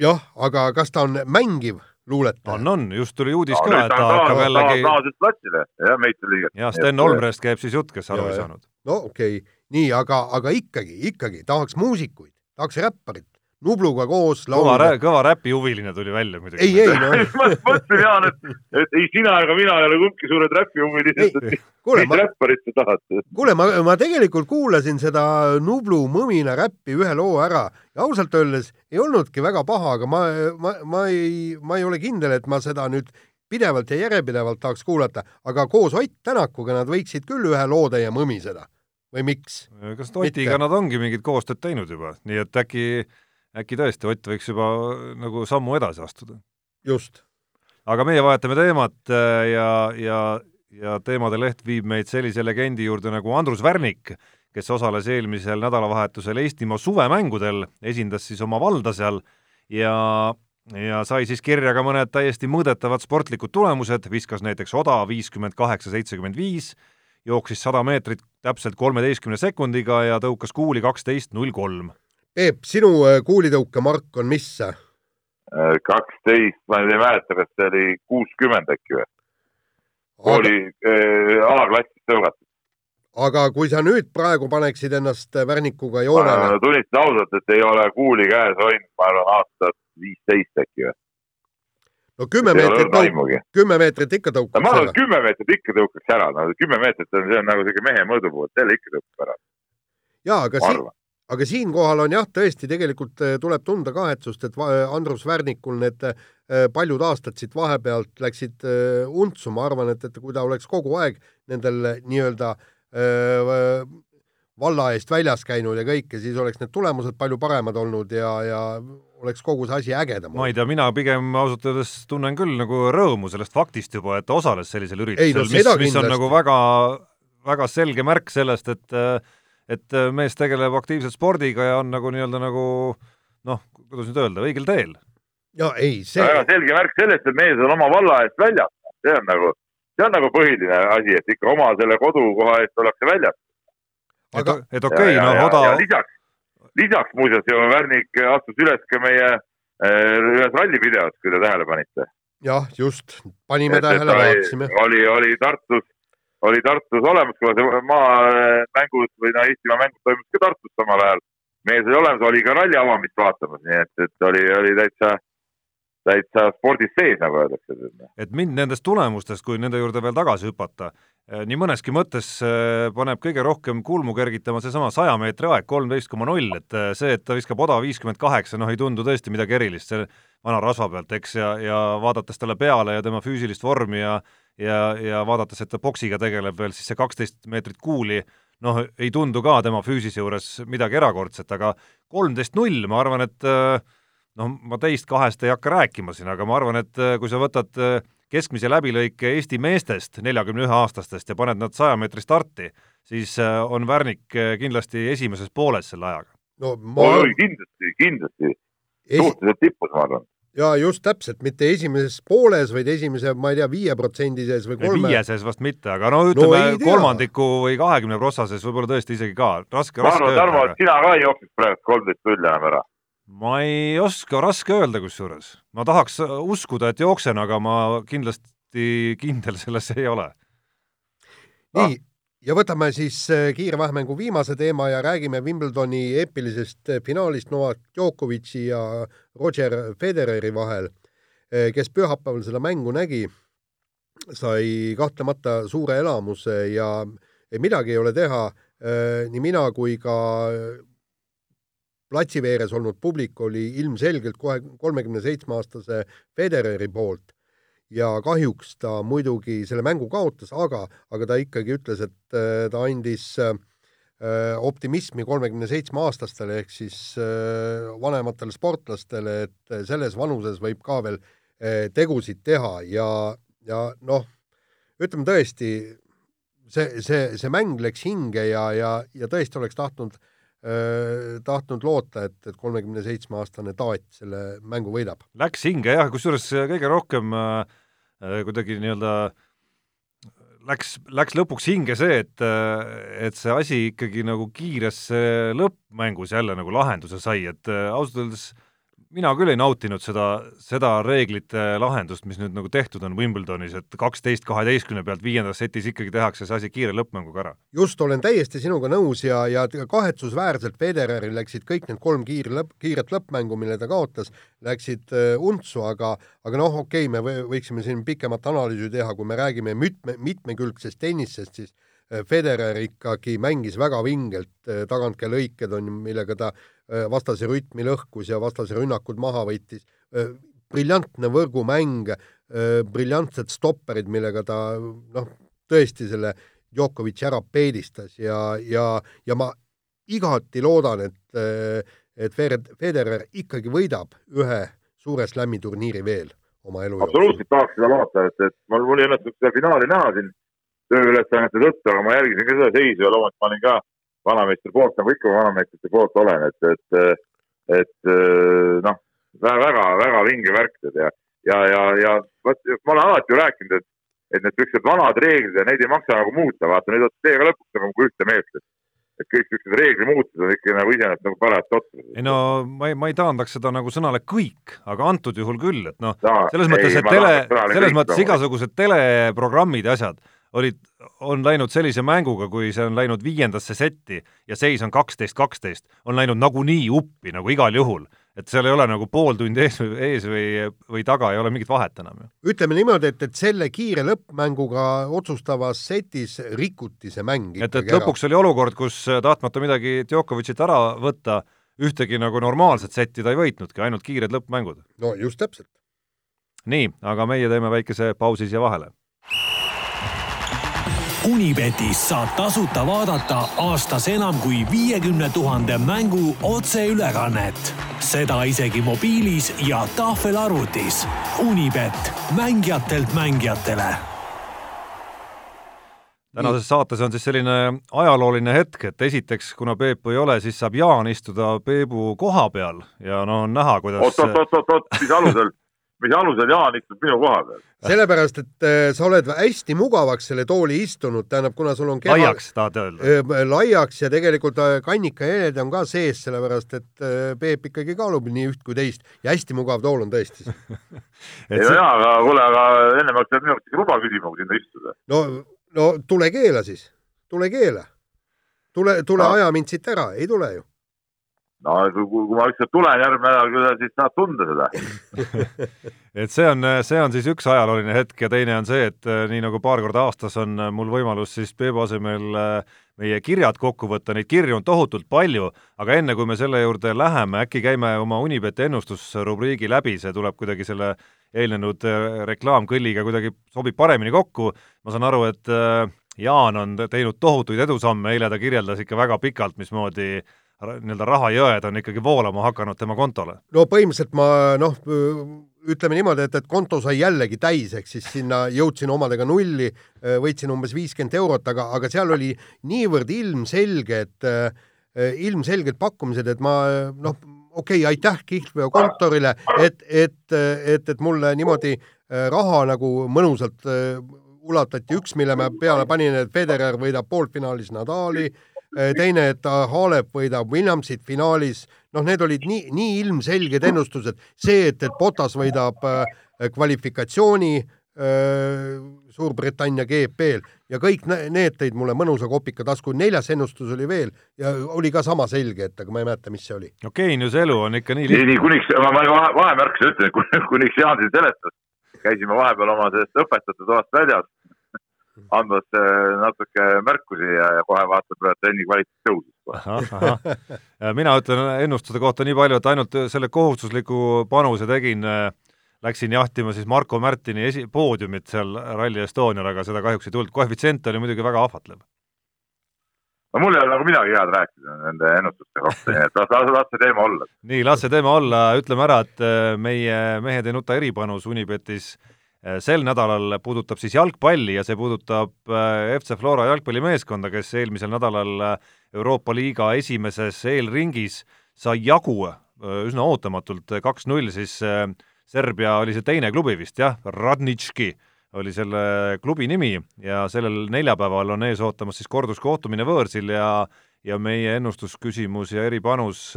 jah, aga kas ta on mängiv luuletaja. on, on, just tuli uudis no, ka, et ta hakkab jällegi. naaseb platsile, jah, meistriliiget. ja Sten Olmrest käib siis jutt, kes aru ei saanud. no okei okay., nii, aga, aga ikkagi, ikkagi tahaks muusikuid, tahaks räpparit, Nubluga koos laulda. kõva, kõva räpihuviline tuli välja muidugi. ei, ei no. ma mõtlesin, Jaan, et, et ei sina ega mina ei ole kumbki suured räpihuvilised, mis ma... räpparit sa tahad? kuule, ma, ma tegelikult kuulasin seda Nublu mõmina räppi ühe loo ära ja ausalt öeldes ei olnudki väga paha, aga ma, ma, ma ei, ma ei ole kindel, et ma seda nüüd pidevalt ja järjepidevalt tahaks kuulata, aga koos Ott Tänakuga nad võiksid küll ühe loo täie mõmiseda või miks? kas Otiga nad ongi mingit koostööd teinud juba, nii et äkki äkki tõesti Ott võiks juba nagu sammu edasi astuda. just. aga meie vahetame teemat äh, ja, ja, ja teemade leht viib meid sellise legendi juurde nagu Andrus Värnik, kes osales eelmisel nädalavahetusel Eestimaa suvemängudel, esindas siis oma valda seal ja ja sai siis kirja ka mõned täiesti mõõdetavad sportlikud tulemused, viskas näiteks oda viiskümmend kaheksa, seitsekümmend viis, jooksis sada meetrit täpselt kolmeteistkümne sekundiga ja tõukas kuuli kaksteist null kolm Peep, sinu äh, kuulitõukemark on mis? Äh, kaksteist, ma ei mäleta, kas see oli kuuskümmend äkki või? oli äh, A-klassis tõugatud. aga kui sa nüüd praegu paneksid ennast Värnikuga joonele? ma tunnistan ausalt, et ei ole kuuli käes hoidnud, ma arvan, aastat viisteist äkki või? no kümme meetrit, kümme meetrit ikka tõukaks ära. ma arvan, et kümme meetrit ikka tõukaks ära, no kümme meetrit on, see on nagu sihuke mehe mõõdupuu, et selle ikka tõukaks ära. jaa, aga siin, aga siinkohal on jah, tõesti tegelikult eh, tuleb tunda kahetsust, et Andrus Värnikul need eh, paljud aastad siit vahepealt läksid eh, untsu, ma arvan, et, et kui ta oleks kogu aeg nendel nii-öelda valla eest väljas käinud ja kõike, siis oleks need tulemused palju paremad olnud ja, ja oleks kogu see asi ägedam. ma ei tea, mina pigem ausalt öeldes tunnen küll nagu rõõmu sellest faktist juba, et ta osales sellisel üritusel, no, mis, mis on nagu väga, väga selge märk sellest, et äh, et äh, mees tegeleb aktiivselt spordiga ja on nagu nii-öelda nagu noh, kuidas nüüd öelda, õigel teel. ja ei, see väga selge märk sellest, et mees on oma valla eest väljas, see on nagu, see on nagu põhiline asi, et ikka oma selle kodukoha eest ollakse väljas. aga et, et okei okay,, no oda lisaks, lisaks muuseas Värnik astus üles ka meie äh, ühes rallipideos, kui te tähele panite. jah, just, panime et, tähele, vaatasime. oli, oli Tartus oli Tartus olemas, kuna see maamängud või no Eestimaa mängud toimusid ka Tartus samal ajal. mees oli olemas, oli ka ralli avamist vaatamas, nii et, et oli, oli täitsa, täitsa spordis sees, nagu öeldakse. et mind nendest tulemustest, kui nende juurde veel tagasi hüpata, nii mõneski mõttes eh, paneb kõige rohkem kulmu kergitama seesama saja meetri aeg, kolmteist koma null, et eh, see, et ta viskab oda viiskümmend kaheksa, noh, ei tundu tõesti midagi erilist, see vana rasva pealt, eks, ja, ja vaadates talle peale ja tema füüsilist vormi ja ja, ja vaadates, et ta poksiga tegeleb veel, siis see kaksteist meetrit kuuli noh, ei tundu ka tema füüsise juures midagi erakordset, aga kolmteist null, ma arvan, et noh, ma teist kahest ei hakka rääkima siin, aga ma arvan, et kui sa võtad keskmise läbilõike Eesti meestest, neljakümne ühe aastastest, ja paned nad saja meetri starti, siis on Värnik kindlasti esimeses pooles selle ajaga. no ma oi, kindlasti, kindlasti Esi... suhteliselt tipus, ma arvan ja just täpselt, mitte esimeses pooles, vaid esimese, ma ei tea, viieprotsendises või kolme. viieses vast mitte, aga no ütleme no, kolmandiku või kahekümne prossases võib-olla tõesti isegi ka, raske, raske öelda. Tarmo, et sina ka ei jookseks praegu kolmteist nulli enam ära? Ma ei oska, raske öelda kusjuures. ma tahaks uskuda, et jooksen, aga ma kindlasti kindel selles ei ole. nii, ja võtame siis äh, kiirvähmängu viimase teema ja räägime Wimbledoni eepilisest äh, finaalist Novak Djokovic'i ja Roger Federeri vahel, äh, kes pühapäeval seda mängu nägi, sai kahtlemata suure elamuse ja midagi ei ole teha, nii mina kui ka platsi veeres olnud publik oli ilmselgelt kohe kolmekümne seitsme aastase Federeri poolt. Ja kahjuks ta muidugi selle mängu kaotas, aga, aga ta ikkagi ütles, et äh, ta andis äh, optimismi kolmekümne seitsme aastastele ehk siis äh, vanematele sportlastele, et selles vanuses võib ka veel tegusid teha ja, ja noh, ütleme tõesti, see, see, see mäng läks hinge ja, ja, ja tõesti oleks tahtnud tahtnud loota, et, et kolmekümne seitsme aastane Taat selle mängu võidab. Läks hinge jah, kusjuures kõige rohkem äh, kuidagi nii-öelda läks, läks lõpuks hinge see, et, et see asi ikkagi nagu kiiresse lõppmängus jälle nagu lahenduse sai, et ausalt öeldes mina küll ei nautinud seda, seda reeglite lahendust, mis nüüd nagu tehtud on Wimbledonis, et kaksteist kaheteistkümne pealt viiendas setis ikkagi tehakse see asi kiire lõppmänguga ära. just, olen täiesti sinuga nõus ja, ja kahetsusväärselt Federeril läksid kõik need kolm kiire lõpp, kiiret lõppmängu, mille ta kaotas, läksid äh, untsu, aga aga noh, okei okay,, me võiksime siin pikemat analüüsi teha, kui me räägime mitme, mitmekülgsest tennisest, siis äh, Federer ikkagi mängis väga vingelt, äh, tagantkäelõiked on, millega ta Äh, vastase rütmi lõhkus ja vastase rünnakud maha võttis. Briljantne võrgumäng, briljantsed stopperid, millega ta noh, tõesti selle Djokovic ära peedistas ja, ja, ja ma igati loodan, et, et Federer ikkagi võidab ühe suure slam'i turniiri veel oma elu jooksul. absoluutselt tahaks seda loota, et, et mul, mul ei õnnestunud seda finaali näha siin tööülesannete tõttu, aga ma jälgisin ka seda seisu ja loomulikult ma olin ka vanameister poolt, nagu ikka vanameistrite poolt olen, et, et, et noh, väga-väga vinge värk tead ja, ja, ja, ja vot ma olen alati ju rääkinud, et, et need niisugused vanad reeglid ja neid ei maksa nagu muuta, vaata nüüd olete teiega lõpuks nagu ühte meelt, et et kõik niisugused reegli muutused on ikka nagu iseenesest nagu parajalt totrus. ei no ma ei, ma ei taandaks seda nagu sõnale kõik, aga antud juhul küll, et noh, selles mõttes, et tele, selles mõttes igasugused teleprogrammid ja asjad olid, on läinud sellise mänguga, kui see on läinud viiendasse setti ja seis on kaksteist, kaksteist, on läinud nagunii uppi nagu igal juhul. et seal ei ole nagu pool tundi ees, ees või, või taga, ei ole mingit vahet enam ju. ütleme niimoodi, et, et selle kiire lõppmänguga otsustavas setis rikuti see mäng et, et lõpuks ära. oli olukord, kus tahtmata midagi Djokovicit ära võtta, ühtegi nagu normaalset setti ta ei võitnudki, ainult kiired lõppmängud. no just täpselt. nii, aga meie teeme väikese pausi siia vahele Unibetis saab tasuta vaadata aastas enam kui viiekümne tuhande mängu otseülekannet. seda isegi mobiilis ja tahvelarvutis. Unibet, mängijatelt mängijatele tänases saates on siis selline ajalooline hetk, et esiteks, kuna Peepu ei ole, siis saab Jaan istuda Peebu koha peal ja no on näha, kuidas oot, oot, oot, oot, oot, mis alusel mis alusel Jaan istub minu koha peal. sellepärast, et äh, sa oled hästi mugavaks selle tooli istunud, tähendab, kuna sul on keha laiaks, tahad öelda äh,? laiaks ja tegelikult äh, kannikaheled on ka sees, sellepärast et Peep ikkagi kaalub nii üht kui teist ja hästi mugav tool on tõesti ei no jaa, aga kuule, aga ennem oleks pidanud minu arust luba küsima, kui sinna istuda. no, no tule keela siis, tule keela. tule, tule no. aja mind siit ära, ei tule ju no kui, kui ma ükskord tulen järgmine nädal, siis saad tunda seda. Et see on, see on siis üks ajalooline hetk ja teine on see, et äh, nii nagu paar korda aastas on äh, mul võimalus siis Peebu asemel äh, meie kirjad kokku võtta, neid kirju on tohutult palju, aga enne kui me selle juurde läheme, äkki käime oma Unibeti ennustusrubriigi läbi, see tuleb kuidagi selle eelnenud reklaamkõlliga kuidagi sobib paremini kokku, ma saan aru, et Jaan on teinud tohutuid edusamme, eile ta kirjeldas ikka väga pikalt, mismoodi äh, nii-öelda rahajõed on ikkagi voolama hakanud tema kontole? no põhimõtteliselt ma noh, ütleme niimoodi, et, et konto sai jällegi täis, ehk siis sinna jõudsin omadega nulli, võitsin umbes viiskümmend eurot, aga, aga seal oli niivõrd ilmselged, ilmselged pakkumised, et ma noh, okei okay,, aitäh Kihlveo kontorile, et, et, et, et mulle niimoodi raha nagu mõnusalt ulatati, üks, mille ma peale panin, et Federer võidab poolfinaalis Nadali, Äh, teine, et Halep võidab Williamsit finaalis, noh, need olid nii, nii ilmselged ennustused, see, et, et Potas võidab äh, kvalifikatsiooni äh, Suurbritannia GP-l ja kõik need tõid mulle mõnusa kopika tasku, neljas ennustus oli veel ja oli ka sama selge, et aga ma ei mäleta, mis see oli. no geeniuse elu on ikka nii lihtne. nii, nii, kuniks, ma, ma vahemärkuse ütlen, kuniks Jaan siin seletas, käisime vahepeal oma sellest õpetajate toast väljas andmas äh, natuke märkusi ja, ja kohe vaatab, et trenni kvaliteet tõusis. mina ütlen ennustuse kohta nii palju, et ainult selle kohustusliku panuse tegin, äh, läksin jahtima siis Marko Märtini esi-, poodiumit seal Rally Estonial, aga seda kahjuks ei tulnud, koefitsient oli muidugi väga ahvatlev. no mul ei ole nagu midagi head rääkida nende ennustuste kohta, nii et las, las, las see teema olla. nii, las see teema olla, ütleme ära, et äh, meie Mehed ei nuta eripanus Unibetis äh, Äh, sel nädalal puudutab siis jalgpalli ja see puudutab äh, FC Flora jalgpallimeeskonda, kes eelmisel nädalal äh, Euroopa liiga esimeses eelringis sai jagu üsna ootamatult kaks-null, siis Serbia oli see teine klubi vist jah, Radnitški oli selle klubi nimi ja sellel neljapäeval on ees ootamas siis korduskohtumine võõrsil ja ja meie ennustusküsimus ja eripanus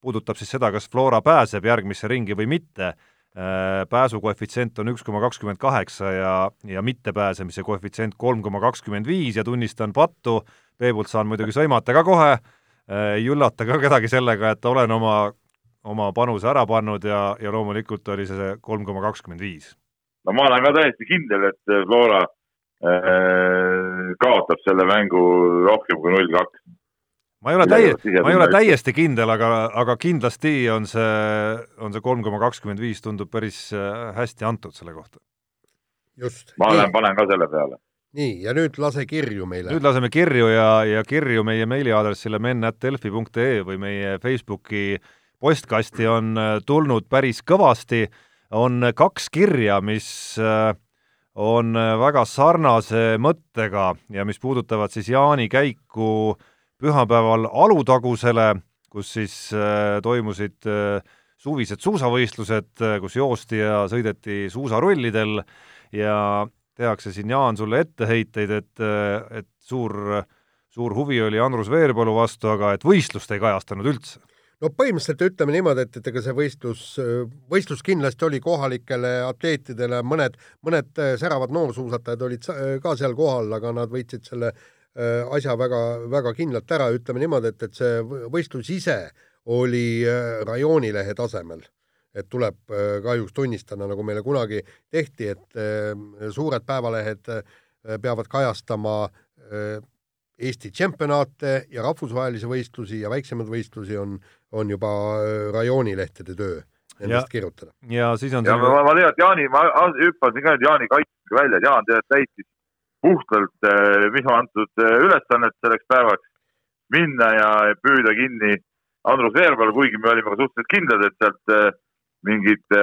puudutab siis seda, kas Flora pääseb järgmisse ringi või mitte. Äh, pääsukoefitsient on üks koma kakskümmend kaheksa ja, ja mittepääsemise koefitsient kolm koma kakskümmend viis ja tunnistan pattu, Peebult saan muidugi sõimata ka kohe, äh, ei üllata ka kedagi sellega, et olen oma, oma panuse ära pannud ja, ja loomulikult oli see kolm koma kakskümmend viis. no ma olen ka täiesti kindel, et Flora äh, kaotab selle mängu rohkem kui null kaks ma ei ole täie-, ma ei ole täiesti kindel, aga, aga kindlasti on see, on see kolm koma kakskümmend viis tundub päris äh, hästi antud selle kohta. just. ma olen, panen ka selle peale. nii, ja nüüd lase kirju meile. nüüd laseme kirju ja, ja kirju meie meiliaadressile men.delfi.ee või meie Facebooki postkasti on äh, tulnud päris kõvasti, on kaks kirja, mis äh, on väga sarnase mõttega ja mis puudutavad siis Jaani käiku äh, pühapäeval Alutagusele, kus siis äh, toimusid äh, suvised suusavõistlused, äh, kus joosti ja sõideti suusarullidel ja tehakse siin, Jaan, sulle etteheiteid, et, et suur, suur huvi oli Andrus Veerpalu vastu, aga et võistlust ei kajastanud üldse. No põhimõtteliselt ütleme niimoodi, et, et ega see võistlus, võistlus kindlasti oli kohalikele atleetidele, mõned, mõned säravad noorsuusatajad olid ka seal kohal, aga nad võitsid selle Äh, asja väga, väga kindlalt ära, ütleme niimoodi, et, et see võistlus ise oli äh, rajoonilehe tasemel. et tuleb äh, kahjuks tunnistada, nagu meile kunagi tehti, et suured päevalehed peavad kajastama Eesti tšempionaate ja rahvusvahelisi võistlusi ja väiksemaid võistlusi on, on juba rajoonilehtede töö nendest kirjutada. ja siis on ja selle... ma, ma tean, et Jaani, ma hüppasin ka nüüd Jaani kaitsmisega välja, Jaan tead täitis puhtalt eh, minu antud eh, ülesannet selleks päevaks minna ja püüda kinni Andrus Veerpalu, kuigi me olime ka suhteliselt kindlad, et sealt eh, mingit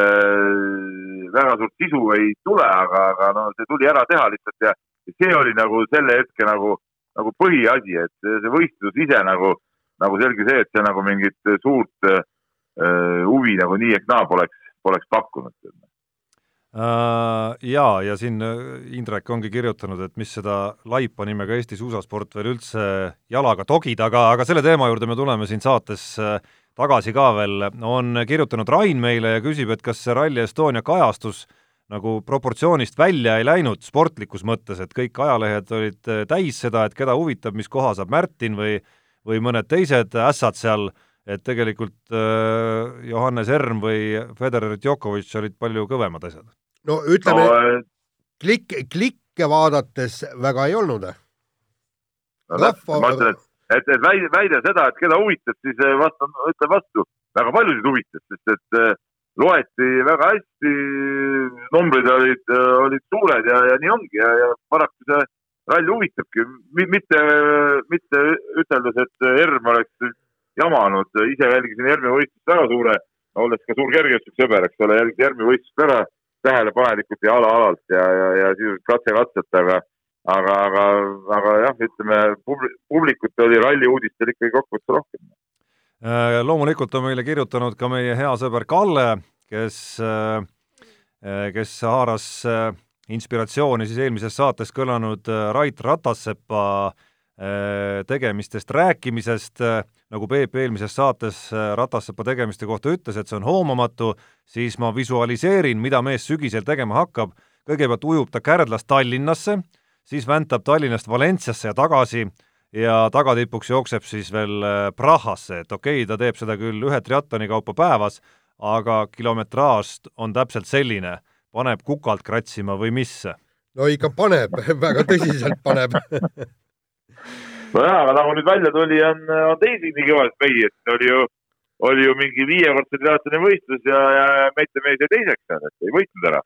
väga suurt sisu ei tule, aga, aga no see tuli ära teha lihtsalt ja see oli nagu selle hetke nagu, nagu põhiasi, et see võistlus ise nagu, nagu selge see, et see nagu mingit suurt uh, huvi nagu nii ehk naa poleks, poleks pakkunud. Äh, jaa, ja siin äh, Indrek ongi kirjutanud, et mis seda laipa nimega Eesti suusasport veel üldse jalaga togid, aga, aga selle teema juurde me tuleme siin saates äh, tagasi ka veel, on kirjutanud Rain meile ja küsib, et kas see Rally Estonia kajastus nagu proportsioonist välja ei läinud sportlikus mõttes, et kõik ajalehed olid täis seda, et keda huvitab, mis koha saab Märtin või või mõned teised ässad seal, et tegelikult Johannes Erm või Federer Djokovic olid palju kõvemad asjad no ütleme no,, klikk, klikke vaadates väga ei olnud. no Rahva... ma ütlen, et, et, et väide, väide seda, et keda huvitab, siis äh, vastan, ütlen vastu, väga paljusid huvitas, sest et äh, loeti väga hästi, numbrid olid, olid suured ja, ja nii ongi ja, ja paraku see ralli huvitabki, mitte, mitte üteldes, et ERM oleks jamanud, ise jälgisin ERM-i võistlust väga suure, olles ka suur kergejõustiksõber, eks ole, jälgisin ERM-i võistlust ära tähelepanelikult ja ala-alalt ja, ja, ja sisuliselt katse-katselt, aga aga, aga, aga jah, ütleme publikut oli ralli uudistel ikkagi kokkuvõttes rohkem. Äh, loomulikult on meile kirjutanud ka meie hea sõber Kalle, kes, äh, kes haaras äh, inspiratsiooni siis eelmises saates kõlanud Rait Ratassepa tegemistest rääkimisest nagu Peep eelmises saates äh, Ratassepa tegemiste kohta ütles, et see on hoomamatu, siis ma visualiseerin, mida mees sügisel tegema hakkab. kõigepealt ujub ta Kärdlast Tallinnasse, siis väntab Tallinnast Valentsiasse ja tagasi ja tagatipuks jookseb siis veel äh, Prahasse, et okei okay,, ta teeb seda küll ühe triatloni kaupa päevas, aga kilometraaž on täpselt selline, paneb kukalt kratsima või mis? no ikka paneb, väga tõsiselt paneb nojah, aga nagu nüüd välja tuli, on, on teisi nii kõvasid mehi, et oli ju, oli ju mingi viiekordse triatloni võistlus ja, ja Mette mees jäi teiseks seal, et ei võitnud ära.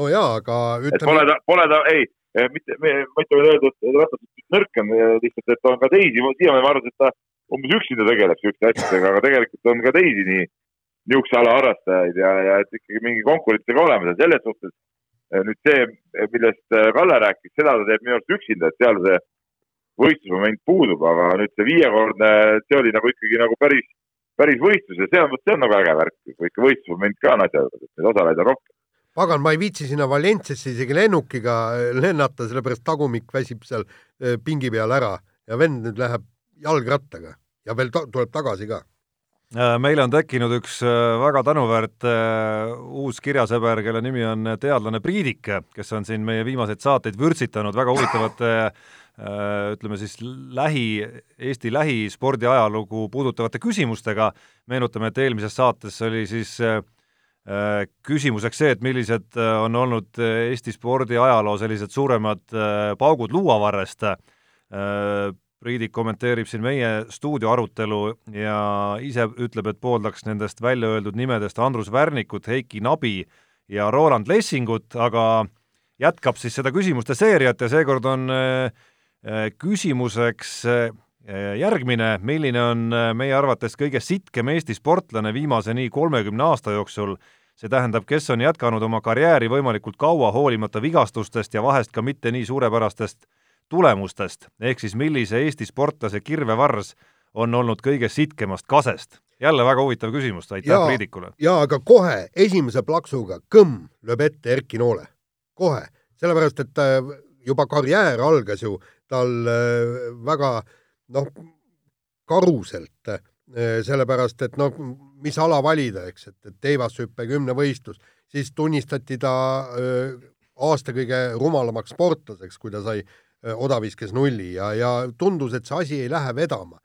no jaa, aga ütleme. Pole ta, pole ta, ei, mitte, ma ei taha öelda, et ratas nõrk on, lihtsalt, et on ka teisi, siiamaani ma arvasin, et ta umbes üksinda tegeleb siukeste asjadega, aga tegelikult on ka teisi nii, niisuguse ala harrastajaid ja, ja et ikkagi mingi konkurents peab olema seal selles suhtes. nüüd see, millest Kalle rääkis, seda ta teeb minu arust üksinda, et seal see võistlusmoment puudub, aga nüüd see viiekordne, see oli nagu ikkagi nagu päris, päris võistlus ja see on, see on nagu äge värk, kui ikka võistlusmoment ka on asja juures, et neid osalejaid on rohkem. pagan, ma ei viitsi sinna Valentsiasse isegi lennukiga lennata, sellepärast tagumik väsib seal pingi peal ära ja vend nüüd läheb jalgrattaga ja veel ta tuleb tagasi ka. Äh, meile on tekkinud üks äh, väga tänuväärt äh, uus kirjasõber, kelle nimi on teadlane Priidik, kes on siin meie viimaseid saateid vürtsitanud väga huvitavate ütleme siis lähi, Eesti lähispordi ajalugu puudutavate küsimustega. meenutame, et eelmises saates oli siis küsimuseks see, et millised on olnud Eesti spordi ajaloo sellised suuremad paugud luuavarrest Priidik kommenteerib siin meie stuudio arutelu ja ise ütleb, et pooldaks nendest välja öeldud nimedest Andrus Värnikut, Heiki Nabi ja Roland Lessingut, aga jätkab siis seda küsimuste seeriat ja seekord on äh, äh, küsimuseks äh, järgmine, milline on meie arvates kõige sitkem Eesti sportlane viimase nii kolmekümne aasta jooksul, see tähendab, kes on jätkanud oma karjääri võimalikult kaua, hoolimata vigastustest ja vahest ka mitte nii suurepärastest tulemustest, ehk siis millise Eesti sportlase kirvevars on olnud kõige sitkemast kasest? jälle väga huvitav küsimus, aitäh Priidikule! jaa, aga kohe esimese plaksuga kõmm lööb ette Erki Noole. kohe, sellepärast et äh, juba karjäär algas ju tal äh, väga noh, karuselt, äh, sellepärast et noh, mis ala valida, eks, et, et teivashüppe kümnevõistlus, siis tunnistati ta aasta kõige rumalamaks sportlaseks, kui ta sai Äh, odaviskes nulli ja, ja tundus, et see asi ei lähe vedama.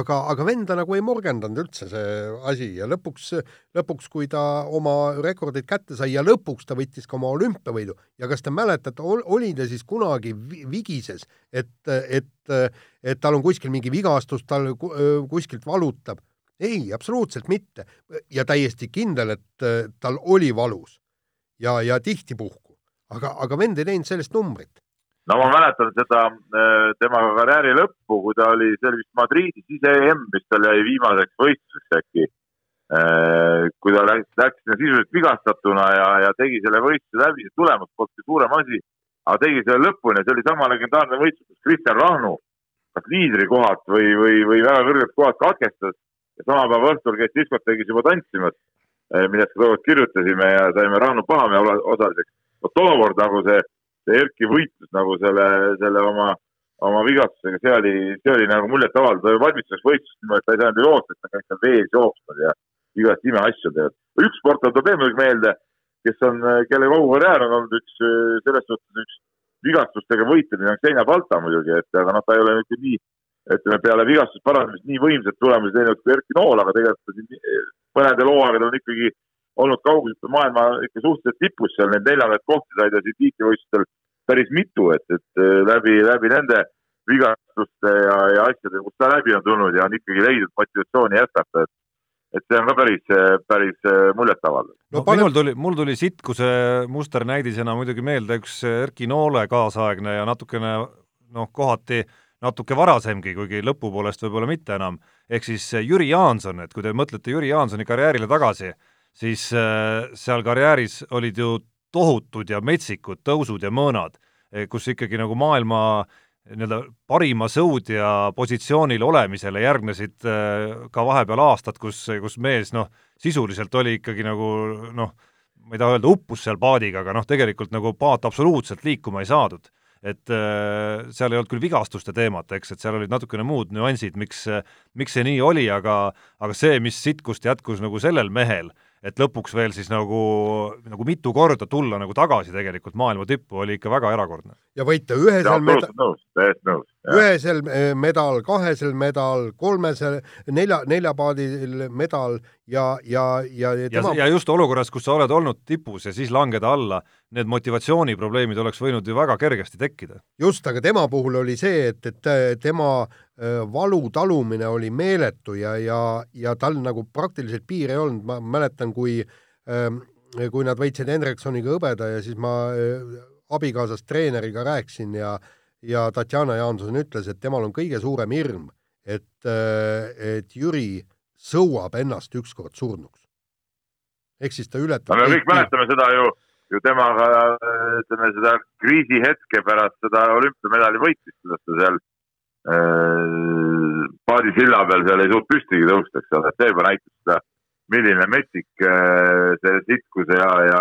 Aga, aga venda nagu ei morgendanud üldse see asi ja lõpuks, lõpuks, kui ta oma rekordid kätte sai ja lõpuks ta võttis ka oma olümpiavõidu ja kas te mäletate, oli ta siis kunagi vigises, et, et, et tal on kuskil mingi vigastus, tal kuskilt valutab? ei, absoluutselt mitte. ja täiesti kindel, et tal oli valus ja, ja tihti puhku, aga, aga vend ei teinud sellest numbrit no ma mäletan seda äh, tema karjääri lõppu, kui ta oli, see oli vist Madridis ise EM, mis tal jäi viimaseks võistluseks äkki. Äh, kui ta läks, läks sinna sisuliselt vigastatuna ja, ja tegi selle võistluse läbi, see tulemus polnud suurem asi, aga tegi selle lõpuni ja see oli sama legendaarne võistlus, kus Kristjan Rahnu kas liidrikohad või, või, või väga kõrged kohad katkestas ja sama päeva õhtul käis diskoteegis juba tantsimas, äh, millest ka tookord kirjutasime ja saime Rahnu Pahamäe osaliseks. no tookord nagu see see Erki võitlus nagu selle, selle oma, oma vigastusega, see oli, see oli nagu muljetavaldav, ta valmistas võistlust niimoodi, et ta ei saanud ju joosta, ta käis seal vees jooksmas ja igast imeasju teevad. üks sportlane tuleb veel meelde, kes on, kelle kogu karjäär on olnud üks, selles suhtes üks vigastustega võitlemine on Xenia Balta muidugi, et aga noh, ta ei ole nüüd nii, ütleme peale vigastust parandamist nii võimsat tulemusi teinud kui Erki Nool, aga tegelikult siin mõnedel hooaegadel on ikkagi olnud kaugelt maailma ikka suhteliselt tipus seal, neid neljandaid kohti sai ta siin tiitlivõistlustel päris mitu, et, et äh, läbi, läbi nende vigastuste ja, ja asjade, kust ta läbi on tulnud ja on ikkagi leidnud motivatsiooni jätkata, et et see on ka päris, päris äh, muljetavaldav. no pane... minul tuli, mul tuli sitkuse musternäidisena muidugi meelde üks Erki Noole kaasaegne ja natukene noh, kohati natuke varasemgi, kuigi lõpupoolest võib-olla mitte enam, ehk siis Jüri Jaanson, et kui te mõtlete Jüri Jaansoni karjäärile tagasi, siis äh, seal karjääris olid ju tohutud ja metsikud tõusud ja mõõnad, eh, kus ikkagi nagu maailma nii-öelda parima sõudja positsioonil olemisele järgnesid äh, ka vahepeal aastad, kus, kus mees noh, sisuliselt oli ikkagi nagu noh, ma ei taha öelda uppus seal paadiga, aga noh, tegelikult nagu paat absoluutselt liikuma ei saadud. et äh, seal ei olnud küll vigastuste teemat, eks, et seal olid natukene muud nüansid, miks, miks see nii oli, aga aga see, mis sitkust jätkus nagu sellel mehel et lõpuks veel siis nagu, nagu mitu korda tulla nagu tagasi tegelikult maailma tippu, oli ikka väga erakordne. ja võita ühesel medal, ühesel eh, medal, kahesel medal, kolmesel, nelja, neljapaadil medal ja, ja, ja tema... ja, ja just olukorras, kus sa oled olnud tipus ja siis langeda alla, need motivatsiooniprobleemid oleks võinud ju väga kergesti tekkida. just, aga tema puhul oli see, et, et tema valu talumine oli meeletu ja, ja, ja tal nagu praktiliselt piire ei olnud, ma mäletan, kui kui nad võitsid Hendriksoniga hõbeda ja siis ma abikaasast treeneriga rääkisin ja ja Tatjana Jaanson ütles, et temal on kõige suurem hirm, et, et Jüri sõuab ennast ükskord surnuks. ehk siis ta ületab no me kõik mäletame seda ju, ju temaga, ütleme seda kriisihetke pärast seda olümpiamedali võitmist, kuidas ta seal Äh, paadisilla peal seal ei suutnud püstigi tõusta, eks ole, see juba näitas seda, milline metsik äh, see sitkus ja, ja,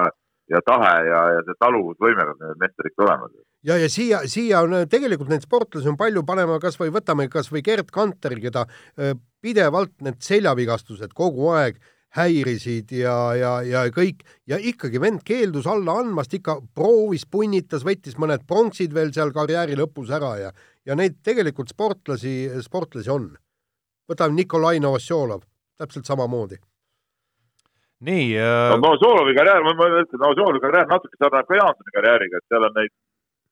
ja tahe ja, ja see taluvusvõime peab nendel meestel ikka olema. ja, ja siia, siia on tegelikult neid sportlasi on palju, paneme kasvõi, võtame kasvõi Gerd Kanteri, keda pidevalt need seljavigastused kogu aeg häirisid ja, ja, ja kõik ja ikkagi vend keeldus alla andmast, ikka proovis, punnitas, võttis mõned pronksid veel seal karjääri lõpus ära ja, ja neid tegelikult sportlasi, sportlasi on. võtame Nikolai Novosjolov, täpselt samamoodi nii äh.... no Novosjolovi karjäär, ma ütlen, Novosjolovi karjäär natuke sarnaneb ka Jaansoni karjääriga, et seal on neid,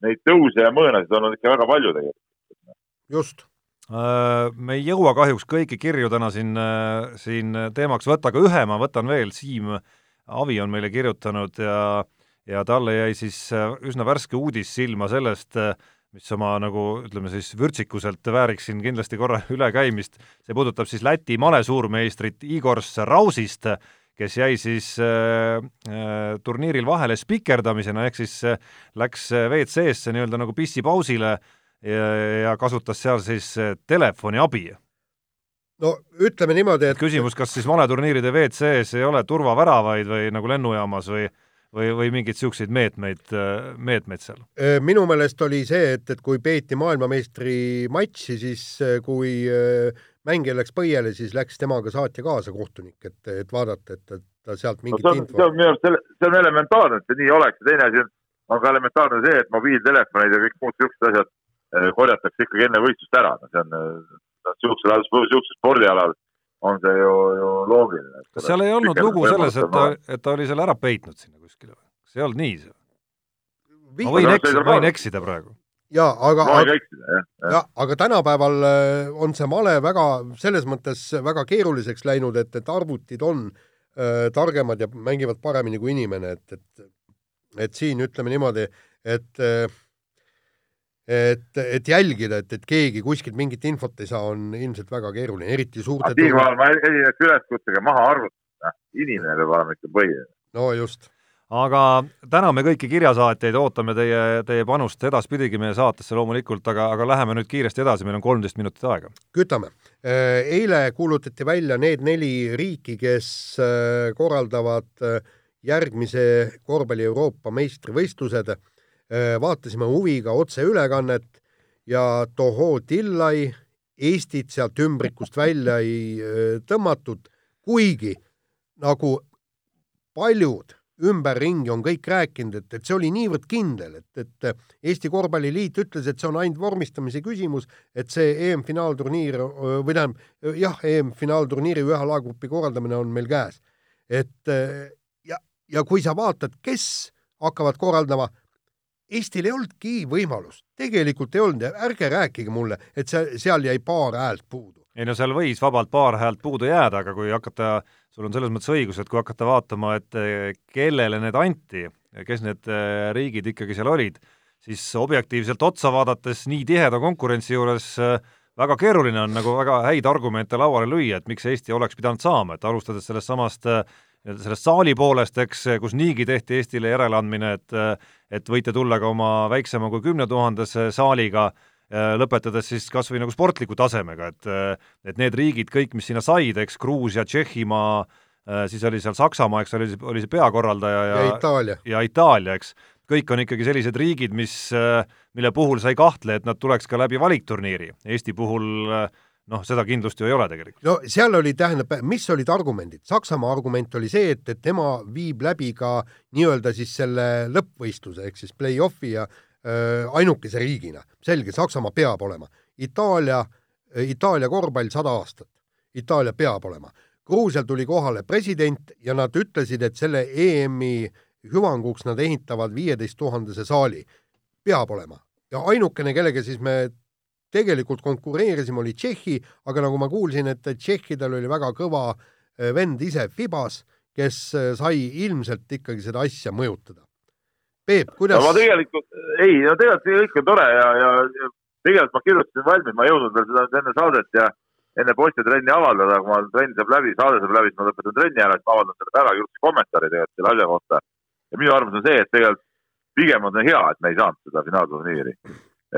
neid tõuse ja mõõnasid olnud ikka väga palju tegelikult. just. Äh, me ei jõua kahjuks kõiki kirju täna siin, äh, siin teemaks võtta, aga ühe ma võtan veel, Siim Avi on meile kirjutanud ja ja talle jäi siis äh, üsna värske uudis silma sellest, mis oma nagu ütleme siis vürtsikuselt vääriks siin kindlasti korra ülekäimist, see puudutab siis Läti malesuurmeistrit Igor Rausist, kes jäi siis äh, äh, turniiril vahele spikerdamisena, ehk siis äh, läks äh, WC-sse nii-öelda nagu pissipausile ja, ja kasutas seal siis äh, telefoni abi. no ütleme niimoodi, et küsimus, kas siis maleturniiride WC-s ei ole turvaväravaid või nagu lennujaamas või või, või mingeid niisuguseid meetmeid, äh, meetmeid seal? minu meelest oli see, et, et kui peeti maailmameistri-matši, siis kui äh, mängija läks põiele, siis läks temaga saatja kaasa, kohtunik, et, et vaadata, et, et ta sealt mingit no, infot. see on minu arust, see on elementaarne, et see nii oleks ja teine asi on, on ka elementaarne see, et mobiiltelefonid ja kõik muud siuksed asjad eh, korjatakse ikkagi enne võistlust ära, no see on, noh, siuksel, siuksel spordialal on see ju, ju loogiline. kas seal ei olnud lugu selles, et ta, et ta oli selle ära peitnud sinna kuskile või? kas ei olnud nii see? ma võin eksida, võin eksida praegu jaa, aga võin eksida, jah. jah, aga tänapäeval äh, on see male väga, selles mõttes väga keeruliseks läinud, et, et arvutid on äh, targemad ja mängivad paremini kui inimene, et, et et siin ütleme niimoodi, et äh, et, et jälgida, et, et keegi kuskilt mingit infot ei saa, on ilmselt väga keeruline, eriti suurte siinkohal ma esineks üleskutsega maha arvutada, inimene peab olema ikka põhiline. no just aga täname kõiki kirjasaatjaid, ootame teie, teie panust edaspidigi meie saatesse loomulikult, aga, aga läheme nüüd kiiresti edasi, meil on kolmteist minutit aega. kütame. Äh, eile kuulutati välja need neli riiki, kes äh, korraldavad äh, järgmise korvpalli Euroopa meistrivõistlused. vaatasime huviga otseülekannet ja tohoo tillai, Eestit sealt ümbrikust välja ei tõmmatud, kuigi nagu paljud ümberringi on kõik rääkinud, et, et see oli niivõrd kindel, et, et Eesti Korvpalliliit ütles, et see on ainult vormistamise küsimus, et see EM-finaalturniir või tähendab, jah, EM-finaalturniiri ühe alagrupi korraldamine on meil käes. et ja, ja kui sa vaatad, kes hakkavad korraldama, Eestil ei olnudki võimalust, tegelikult ei olnud ärge rääkige mulle, et see, seal jäi paar häält puudu. ei no seal võis vabalt paar häält puudu jääda, aga kui hakata äh, sul on selles mõttes õigus, et kui hakata vaatama, et eh, kellele need anti, kes need eh, riigid ikkagi seal olid, siis objektiivselt otsa vaadates nii tiheda konkurentsi juures eh, väga keeruline on nagu väga häid argumente lauale lüüa, et miks Eesti oleks pidanud saama, et alustades sellest samast sellest saali poolest, eks, kus niigi tehti Eestile järeleandmine, et et võite tulla ka oma väiksema kui kümnetuhandese saaliga, lõpetades siis kas või nagu sportliku tasemega, et et need riigid kõik, mis sinna said, eks, Gruusia, Tšehhimaa, äh, siis oli seal Saksamaa, eks, oli, oli see peakorraldaja ja ja Itaalia, ja Itaalia, eks, kõik on ikkagi sellised riigid, mis, äh, mille puhul sa ei kahtle, et nad tuleks ka läbi valikturniiri. Eesti puhul äh, noh, seda kindlust ju ei ole tegelikult. no seal oli, tähendab, mis olid argumendid? Saksamaa argument oli see, et, et tema viib läbi ka nii-öelda siis selle lõppvõistluse ehk siis play-off'i ja Äh, ainukese riigina. selge, Saksamaa peab olema. Itaalia, äh, Itaalia korvpall sada aastat. Itaalia peab olema. Gruusial tuli kohale president ja nad ütlesid, et selle EM-i hüvanguks nad ehitavad viieteist tuhandese saali. peab olema. ja ainukene, kellega siis me tegelikult konkureerisime, oli Tšehhi, aga nagu ma kuulsin, et tšehhidel oli väga kõva äh, vend ise Fibas, kes sai ilmselt ikkagi seda asja mõjutada. Peep, kuidas no,? ma tegelikult, ei, no tegelikult see kõik on tore ja, ja, ja tegelikult ma kirjutasin valmis, ma ei jõudnud veel seda enne saadet ja enne posti trenni avaldada, kui ma trenn saab läbi, saade saab läbi, siis ma lõpetan trenni ära, siis ma avaldan selle väga ilusti kommentaari tegelikult selle asja kohta. ja minu arvamus on see, et tegelikult pigem on hea, et me ei saanud seda finaalturniiri.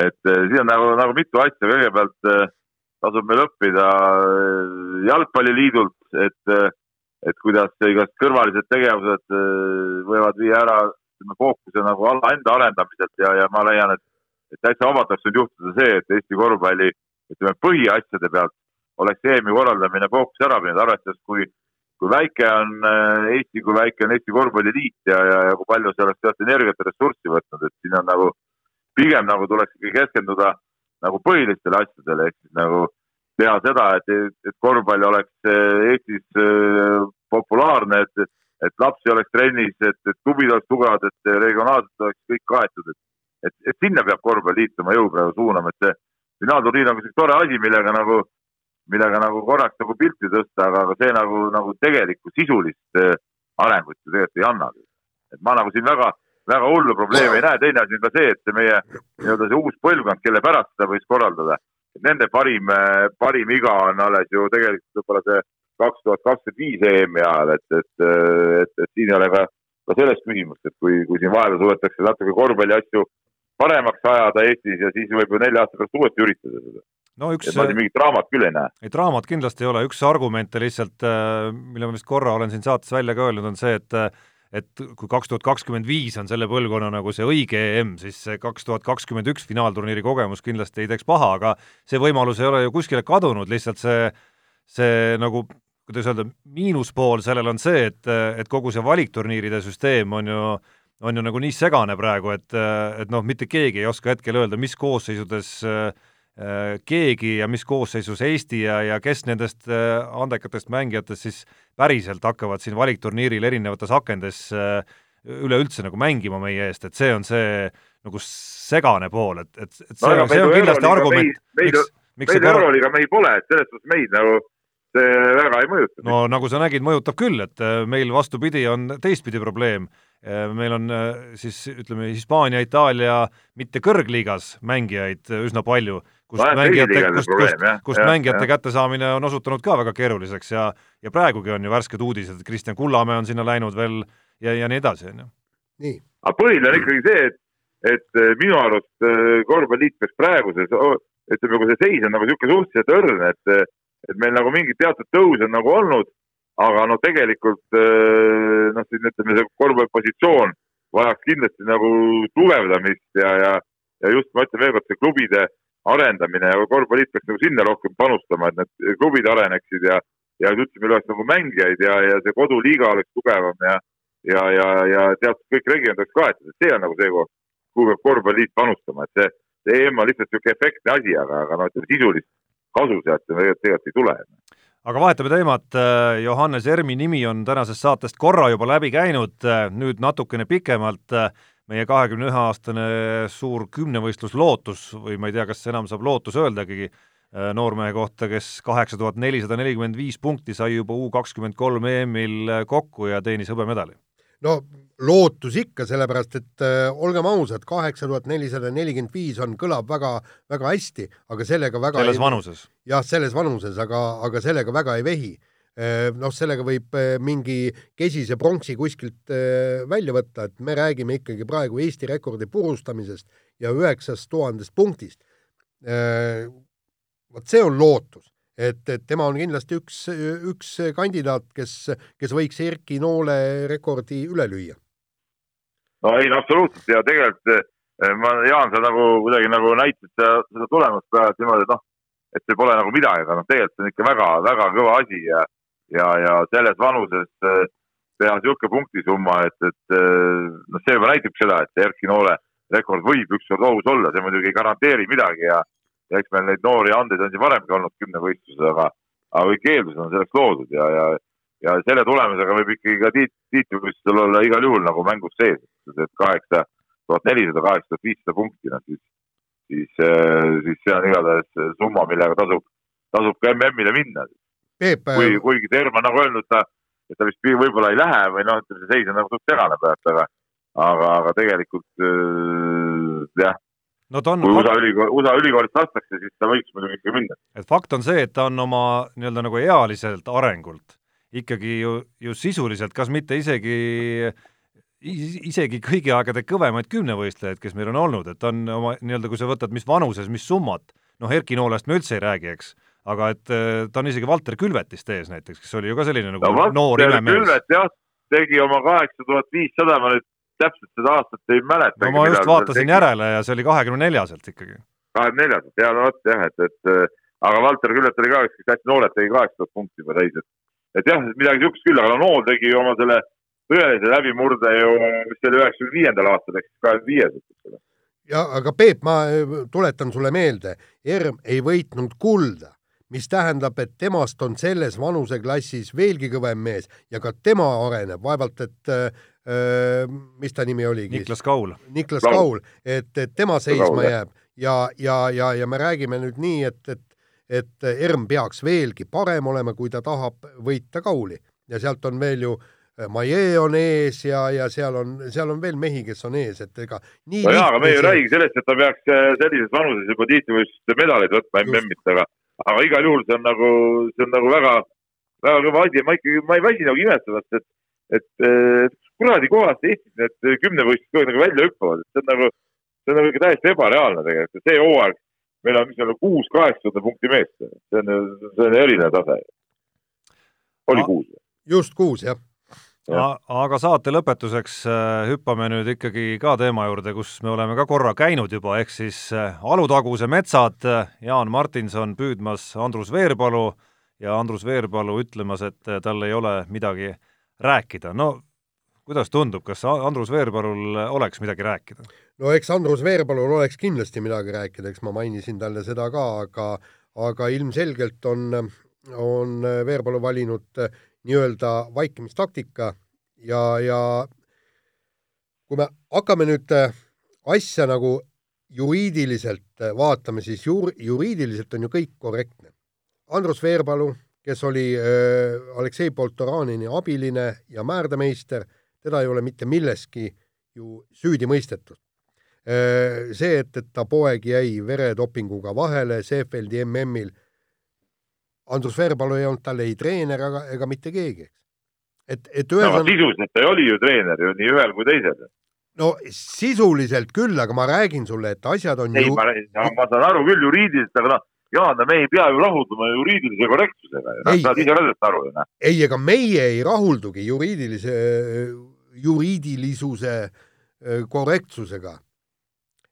et eh, siin on nagu, nagu mitu asja, kõigepealt eh, tasub meil õppida eh, jalgpalliliidult, et et kuidas igasugused kõrvalised tegevused võivad viia ära ütleme fookuse nagu alla enda arendamiselt ja, ja ma leian, et, et täitsa vabalt oleks võinud juhtuda see, et Eesti korvpalli ütleme põhiasjade pealt oleks EM-i korraldamine fookus ära viinud, arvestades kui, kui väike on äh, Eesti, kui väike on Eesti Korvpalliliit ja, ja, ja kui palju see oleks teatud energiat ja ressurssi võtnud, et siin on nagu pigem nagu tuleks ikkagi keskenduda nagu põhilistele asjadele, ehk siis nagu teha seda, et, et korvpall oleks äh, Eestis äh, populaarne, et, et lapsi oleks trennis, et, et klubid oleks tugevad, et regionaalselt oleks kõik kaetud, et, et, et sinna peab korvpall liituma jõu praegu suunama, et see finaalturniir on üks tore asi, millega nagu, millega nagu korraks nagu pilti tõsta, aga, aga see nagu, nagu tegelikku sisulist äh, arengut ju tegelikult ei anna. et ma nagu siin väga, väga hullu probleemi ei näe, teine asi on ka see, et see meie nii-öelda see uus põlvkond, kelle pärast seda võiks korraldada nende parim, parim iga on alles ju tegelikult võib-olla see kaks tuhat kakskümmend viis EM-i ajal, et, et, et, et siin ei ole ka, ka sellest küsimust, et kui, kui siin vahepeal suudetakse natuke korvpalli asju paremaks ajada Eestis ja siis võib ju nelja aasta pärast uuesti üritada seda. no üks et ma siin mingit draamat küll ei näe. ei, draamat kindlasti ei ole, üks argumente lihtsalt, äh, mille ma vist korra olen siin saates välja ka öelnud, on see, et et kui kaks tuhat kakskümmend viis on selle põlvkonna nagu see õige EM, siis see kaks tuhat kakskümmend üks finaalturniiri kogemus kindlasti ei teeks paha, aga see võimalus ei ole ju kuskile kadunud, lihtsalt see, see nagu kuidas öelda, miinuspool sellel on see, et, et kogu see valikturniiride süsteem on ju on ju nagu nii segane praegu, et, et noh, mitte keegi ei oska hetkel öelda, mis koosseisudes äh, keegi ja mis koosseisus Eesti ja, ja kes nendest äh, andekatest mängijatest siis päriselt hakkavad siin valikturniiril erinevates akendes äh, üleüldse nagu mängima meie eest, et see on see nagu segane pool, et, et, et see no, on, see on kindlasti argument, miks, miks meil Euroliiga mehi pole, et selles suhtes meid nagu väga ei mõjuta. no nagu sa nägid, mõjutab küll, et äh, meil vastupidi, on teistpidi probleem. Äh, meil on siis ütleme, Hispaania, Itaalia mitte kõrgliigas mängijaid üsna palju, kust no, mängijate, kust, kust, kust ja, mängijate ja. kättesaamine on osutunud ka väga keeruliseks ja ja praegugi on ju värsked uudised, et Kristjan Kullamäe on sinna läinud veel ja, ja nii edasi, on ju. nii. aga põhiline on ikkagi see, et, et minu arust korvpalliliit peaks praeguses, ütleme, kui see seis on nagu niisugune suhteliselt õrn, et et meil nagu mingi teatud tõus on nagu olnud, aga noh, tegelikult eh, noh, siin ütleme, see korvpallipositsioon vajaks kindlasti nagu tugevdamist ja, ja, ja just ma ütlen veel kord, see klubide arendamine ja korvpalliliit peaks nagu sinna rohkem panustama, et need klubid areneksid ja, ja ütleme, oleks nagu mängijaid ja, ja see koduliiga oleks tugevam ja, ja, ja, ja teatud kõik regioonid oleks kaetud, et see on nagu see koht, kuhu peab korvpalliliit panustama, et see, see EM on lihtsalt niisugune efektne asi, aga, aga noh, ütleme sisulist kasu sealt tegelikult, tegelikult ei tule. aga vahetame teemat, Johannes Ermi nimi on tänasest saatest korra juba läbi käinud, nüüd natukene pikemalt, meie kahekümne ühe aastane suur kümnevõistlus Lootus või ma ei tea, kas enam saab Lootus öeldagi, noormehe kohta, kes kaheksa tuhat nelisada nelikümmend viis punkti sai juba U kakskümmend kolm EM-il kokku ja teenis hõbemedali. No lootus ikka, sellepärast et äh, olgem ausad, kaheksa tuhat nelisada nelikümmend viis on, kõlab väga, väga hästi, aga sellega väga selles ei, vanuses? jah, selles vanuses, aga, aga sellega väga ei vehi äh, noh, sellega võib äh, mingi kesise pronksi kuskilt äh, välja võtta, et me räägime ikkagi praegu Eesti rekordi purustamisest ja üheksast tuhandest punktist. vot see on lootus et, et tema on kindlasti üks, üks kandidaat, kes, kes võiks Erki Noole rekordi üle lüüa. No ei, no absoluutselt. Ja tegelikult eh, ma, Jaan, sa nagu kuidagi nagu näitasid seda, seda tulemust praegu niimoodi, et noh, et see pole nagu midagi, aga noh, tegelikult see on ikka väga-väga kõva asi ja, ja, ja selles vanuses eh, teha niisugune punktisumma, et, et eh, noh, see juba näitab seda, et Erki Noole rekord võib ükskord ohus olla, see muidugi ei garanteeri midagi ja ja eks meil neid noori andeid on siin varemgi olnud kümnevõistluses, aga, aga kõik eeldused on selleks loodud ja, ja, ja selle tulemusega võib ikkagi ka tiit, tiitlivõistlusel olla igal juhul nagu mängus sees, et kaheksa tuhat nelisada, kaheksa tuhat viissada punkti, noh siis, siis, siis see on igatahes summa, millega tasub, tasub ka MM-ile minna. kui, kuigi Term on nagu öelnud, ta, et ta vist võib-olla ei lähe või noh, ütleme see seis on nagu suht segane praegu, aga, aga, aga tegelikult jah no ta on kui USA ülikool, USA ülikoolist lastakse, siis ta võiks muidugi ikka minna. et fakt on see, et ta on oma nii-öelda nagu ealiselt arengult ikkagi ju, ju sisuliselt, kas mitte isegi isegi kõigi aegade kõvemaid kümnevõistlejaid, kes meil on olnud, et on oma nii-öelda, kui sa võtad, mis vanuses, mis summat, noh, Erki Noolest me üldse ei räägi, eks, aga et äh, ta on isegi Valter Külvetist ees näiteks, kes oli ju ka selline nagu no, noor imemees. Külvet jah, tegi oma kaheksa tuhat viissada, ma nüüd täpselt seda aastat ei mäleta. no ma just vaatasin järele ja see oli kahekümne neljaselt ikkagi. kahekümne neljaselt, ja no vot jah, et, et äh, aga Valter Külvet oli ka, kes hästi noorelt tegi kaheksa tuhat punkti juba täis, et et jah, midagi niisugust küll, aga no Nool tegi ju oma selle tõelise läbimurde ju, mis see oli üheksakümne viiendal aastal ehk siis kahekümne viies, eks ole. ja aga Peep, ma äh, tuletan sulle meelde, ERM ei võitnud kulda mis tähendab, et temast on selles vanuseklassis veelgi kõvem mees ja ka tema areneb, vaevalt et äh, mis ta nimi oligi? Niklas Kaul. Niklas Kaul, et, et tema seisma jääb ja, ja, ja, ja me räägime nüüd nii, et, et et ERM peaks veelgi parem olema, kui ta tahab võita Kauli ja sealt on veel ju Maie on ees ja, ja seal on, seal on veel mehi, kes on ees, et ega nii no jaa, aga me ei räägi sellest, et ta peaks sellises vanuses juba tiitlivõistluste medaleid võtma MM-it, aga aga igal juhul see on nagu, see on nagu väga, väga kõva asi. Ja ma ikkagi, ma ei väsi nagu imetsemast, et, et, et kuradi kohast Eestis need kümnevõistlused kogu aeg nagu välja hüppavad, et see on nagu, see on nagu ikka täiesti ebareaalne tegelikult, see hooaeg, meil on, mis on kuus-kaheksasada punkti meest, see on, see on erinev tase. oli kuus? just kuus, jah aga saate lõpetuseks äh, hüppame nüüd ikkagi ka teema juurde, kus me oleme ka korra käinud juba, ehk siis äh, Alutaguse metsad, Jaan Martinson püüdmas Andrus Veerpalu ja Andrus Veerpalu ütlemas, et äh, tal ei ole midagi rääkida. no kuidas tundub, kas Andrus Veerpalul oleks midagi rääkida? no eks Andrus Veerpalul oleks kindlasti midagi rääkida, eks ma mainisin talle seda ka, aga aga ilmselgelt on, on Veerpalu valinud nii-öelda vaikimistaktika ja, ja kui me hakkame nüüd äh, asja nagu juriidiliselt äh, vaatama, siis jur-, juriidiliselt on ju kõik korrektne. Andrus Veerpalu, kes oli äh, Aleksei Poltoranini abiline ja määrdemeister, teda ei ole mitte milleski ju süüdi mõistetud. See, et, et ta poeg jäi veredopinguga vahele Seefeldi MM-il Andrus Veerpalu ei olnud talle ei treener ega, ega mitte keegi, eks. et, et ühesõnaga no, sisuliselt ta oli ju treener ju nii ühel kui teisel. no sisuliselt küll, aga ma räägin sulle, et asjad on ei ju... ma, ma saan aru küll juriidiliselt, aga noh, Jaan, me ei pea ju rahulduma juriidilise korrektsusega ju, noh, saad ise ka sellest aru ju, noh. ei, ega meie ei rahuldugi juriidilise, juriidilisuse korrektsusega.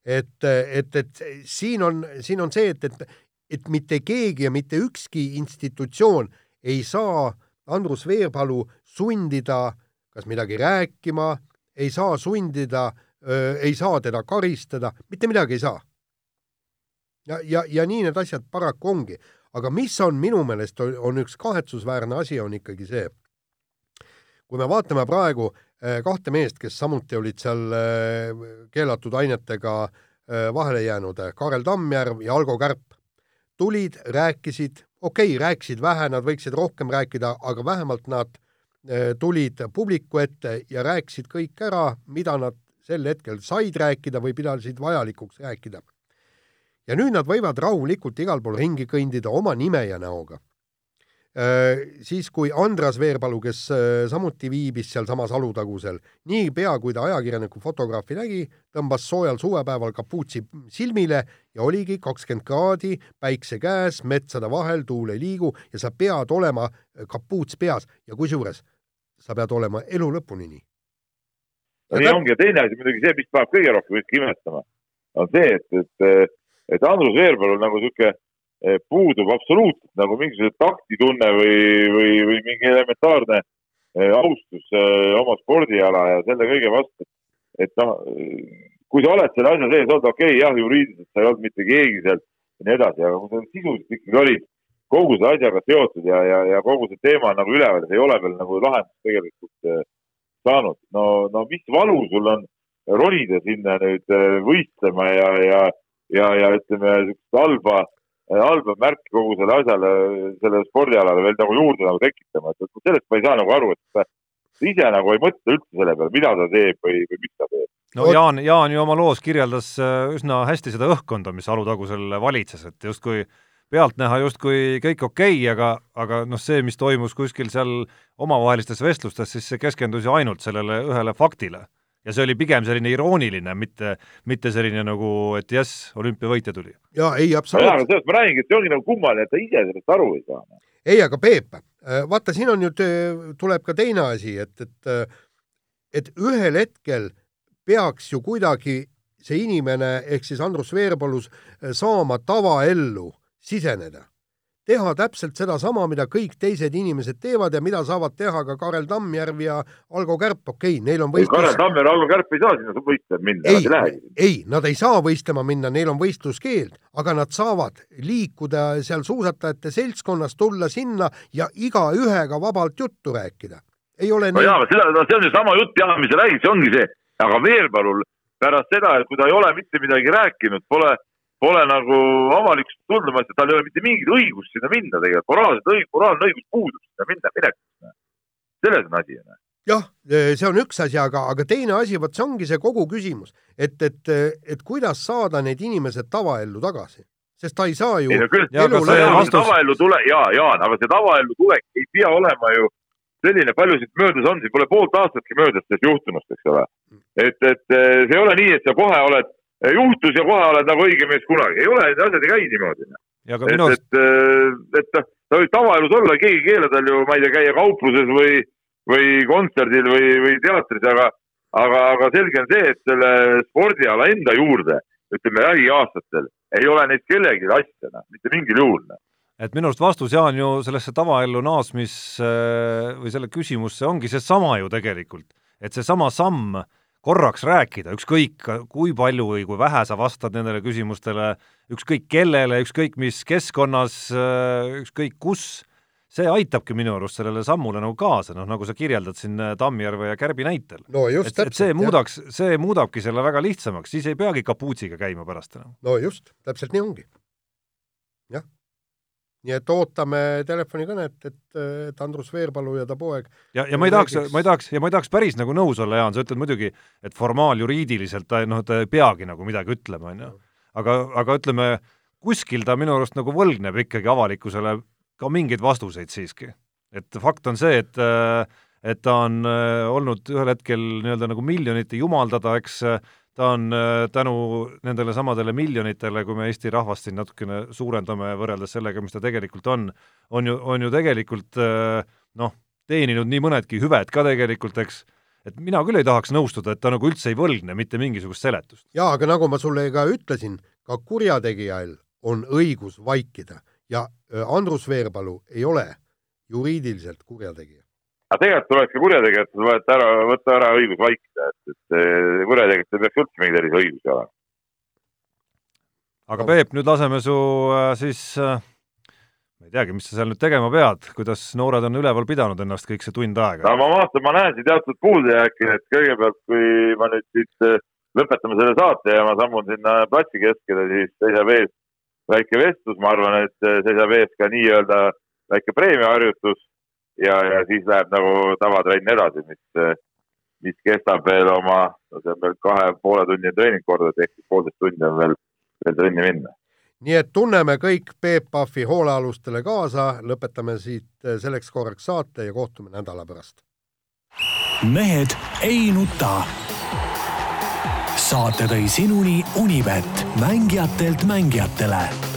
et, et, et siin on, siin on see, et, et et mitte keegi ja mitte ükski institutsioon ei saa Andrus Veerpalu sundida kas midagi rääkima, ei saa sundida, ei saa teda karistada, mitte midagi ei saa. ja, ja, ja nii need asjad paraku ongi. aga mis on minu meelest, on üks kahetsusväärne asi, on ikkagi see, kui me vaatame praegu kahte meest, kes samuti olid seal keelatud ainetega vahele jäänud, Karel Tammjärv ja Algo Kärp tulid, rääkisid, okei okay,, rääkisid vähe, nad võiksid rohkem rääkida, aga vähemalt nad eh, tulid publiku ette ja rääkisid kõik ära, mida nad sel hetkel said rääkida või pidasid vajalikuks rääkida. ja nüüd nad võivad rahulikult igal pool ringi kõndida oma nime ja näoga siis, kui Andras Veerpalu, kes äh, samuti viibis sealsamas Alutagusel, niipea kui ta ajakirjaniku fotograafi nägi, tõmbas soojal suvepäeval kapuutsi silmile ja oligi kakskümmend kraadi, päikse käes, metsade vahel, tuul ei liigu ja sa pead olema äh, kapuuts peas ja kusjuures sa pead olema elu lõpuni nii. no nii ongi ja teine asi muidugi see, mis paneb kõige rohkem kõik imestama, on see, et, et, et Andrus Veerpalu nagu niisugune puudub absoluutselt nagu mingisugune taktitunne või, või, või mingi elementaarne eh, austus eh, oma spordiala ja selle kõige vastu. et noh, kui sa oled selle asja sees olnud, okei okay,, jah, juriidiliselt sa ei olnud mitte keegi sealt ja nii edasi, aga kui sa sisuliselt ikkagi olid kogu selle asjaga seotud ja, ja, ja kogu see teema nagu üleval, ei ole veel nagu lahendust tegelikult saanud. no, no mis valu sul on ronida sinna nüüd võistlema ja, ja, ja, ja ütleme, halba halba märki kogu selle asjale, sellele spordialale veel nagu juurde nagu tekitama, et sellest ma ei saa nagu aru, et ise nagu ei mõtle üldse selle peale, mida ta teeb või, või miks ta teeb. no Jaan, Jaan ju oma loos kirjeldas äh, üsna hästi seda õhkkonda, mis Alutagusel valitses, et justkui pealtnäha justkui kõik okei okay,, aga, aga noh, see, mis toimus kuskil seal omavahelistes vestlustes, siis see keskendus ju ainult sellele ühele faktile. Ja see oli pigem selline irooniline, mitte, mitte selline nagu, et jess, olümpiavõitja tuli. ja ei, jaa, absoluutselt. sellest ma räägingi, et see ongi nagu kummaline, et ta ise sellest aru ei saa. ei, aga Peep, äh, vaata, siin on nüüd, tuleb ka teine asi, et, et et ühel hetkel peaks ju kuidagi see inimene ehk siis Andrus Veerpalus saama tavaellu siseneda teha täpselt sedasama, mida kõik teised inimesed teevad ja mida saavad teha ka Karel Tammjärv ja Algo Kärp, okei okay,, neil on võistlus. Karel Tammjärv ja Algo Kärp ei saa sinna võistlema minna, nad ei lähegi. ei, nad ei saa võistlema minna, neil on võistluskeeld, aga nad saavad liikuda seal suusatajate seltskonnas, tulla sinna ja igaühega vabalt juttu rääkida. ei ole no nii... jaa, seda, see on ju sama jutt jah, mis sa räägid, see ongi see, aga Veerpalul pärast seda, et kui ta ei ole mitte midagi rääkinud, pole pole nagu avalikkust tundmas, et tal ei ole mitte mingit õigust sinna minna tegelikult, moraalset õig-, moraalne õigus puudub sinna minna, minekuks. selles on asi. jah, see on üks asi, aga, aga teine asi, vot see ongi see kogu küsimus, et, et, et kuidas saada need inimesed tavaellu tagasi, sest ta ei saa ju. ei no küll, tavaellu tule, jaa, Jaan, aga see tavaellu tulek ei pea olema ju selline, palju siit möödas on, siin pole poolt aastatki möödas sellest juhtunust, eks ole. et, et see ei ole nii, et sa kohe oled juhtus ja kohe oled nagu õige mees kunagi, ei ole, need asjad ei käi niimoodi. et, et, et, et noh, ta võib tavaelus olla, keegi ei keela tal ju, ma ei tea, käia kaupluses või, või kontserdil või, või teatris, aga, aga, aga selge on see, et selle spordiala enda juurde, ütleme lähiaastatel, ei ole neid kellelgi asja, noh, mitte mingil juhul. Noh. et minu arust vastus, Jaan, ju sellesse tavaellu naasmis või selle küsimusse ongi seesama ju tegelikult, et seesama samm korraks rääkida, ükskõik kui palju või kui vähe sa vastad nendele küsimustele, ükskõik kellele, ükskõik mis keskkonnas, ükskõik kus, see aitabki minu arust sellele sammule nagu kaasa, noh nagu sa kirjeldad siin äh, Tammjärve ja Kärbi näitel. no just, täpselt. see muudaks, see muudabki selle väga lihtsamaks, siis ei peagi kapuutsiga käima pärast enam. no just, täpselt nii ongi. jah nii et ootame telefonikõnet, et, et Andrus Veerpalu ja ta poeg ja, ja ma ei tahaks, ma ei tahaks, ja ma ei tahaks päris nagu nõus olla, Jaan, sa ütled muidugi, et formaaljuriidiliselt ta noh, ta ei peagi nagu midagi ütlema, on ju. aga, aga ütleme, kuskil ta minu arust nagu võlgneb ikkagi avalikkusele ka mingeid vastuseid siiski. et fakt on see, et et ta on olnud ühel hetkel nii-öelda nagu miljonite jumaldada, eks ta on äh, tänu nendele samadele miljonitele, kui me Eesti rahvast siin natukene suurendame võrreldes sellega, mis ta tegelikult on, on ju, on ju tegelikult äh, noh, teeninud nii mõnedki hüved ka tegelikult, eks, et mina küll ei tahaks nõustuda, et ta nagu üldse ei võlgne mitte mingisugust seletust. jaa, aga nagu ma sulle ka ütlesin, ka kurjategijal on õigus vaikida ja äh, Andrus Veerpalu ei ole juriidiliselt kurjategija aga tegelikult tuleks ka kurjategijatele võtta ära, võtta ära õigus vaikida, et, et kurjategijatel peaks üldse mingeid erilisi õigusi olema. aga Peep, nüüd laseme su äh, siis äh, ma ei teagi, mis sa seal nüüd tegema pead, kuidas noored on üleval pidanud ennast kõik see tund aega? no ma vaatan, ma näen siin teatud puudujääki, et kõigepealt, kui ma nüüd siit äh, lõpetame selle saate ja ma sammun sinna platsi keskele, siis seisab ees väike vestlus, ma arvan, et seisab ees ka nii-öelda väike preemiaharjutus ja, ja siis läheb nagu tavatrenn edasi, mis, mis kestab veel oma, no see on veel kahe poole tunnine treening korda, ehk siis poolteist tundi on veel, veel trenni minna. nii et tunneme kõik Peep Pahvi hoolealustele kaasa, lõpetame siit selleks korraks saate ja kohtume nädala pärast. mehed ei nuta. saate tõi sinuni Unibet, mängijatelt mängijatele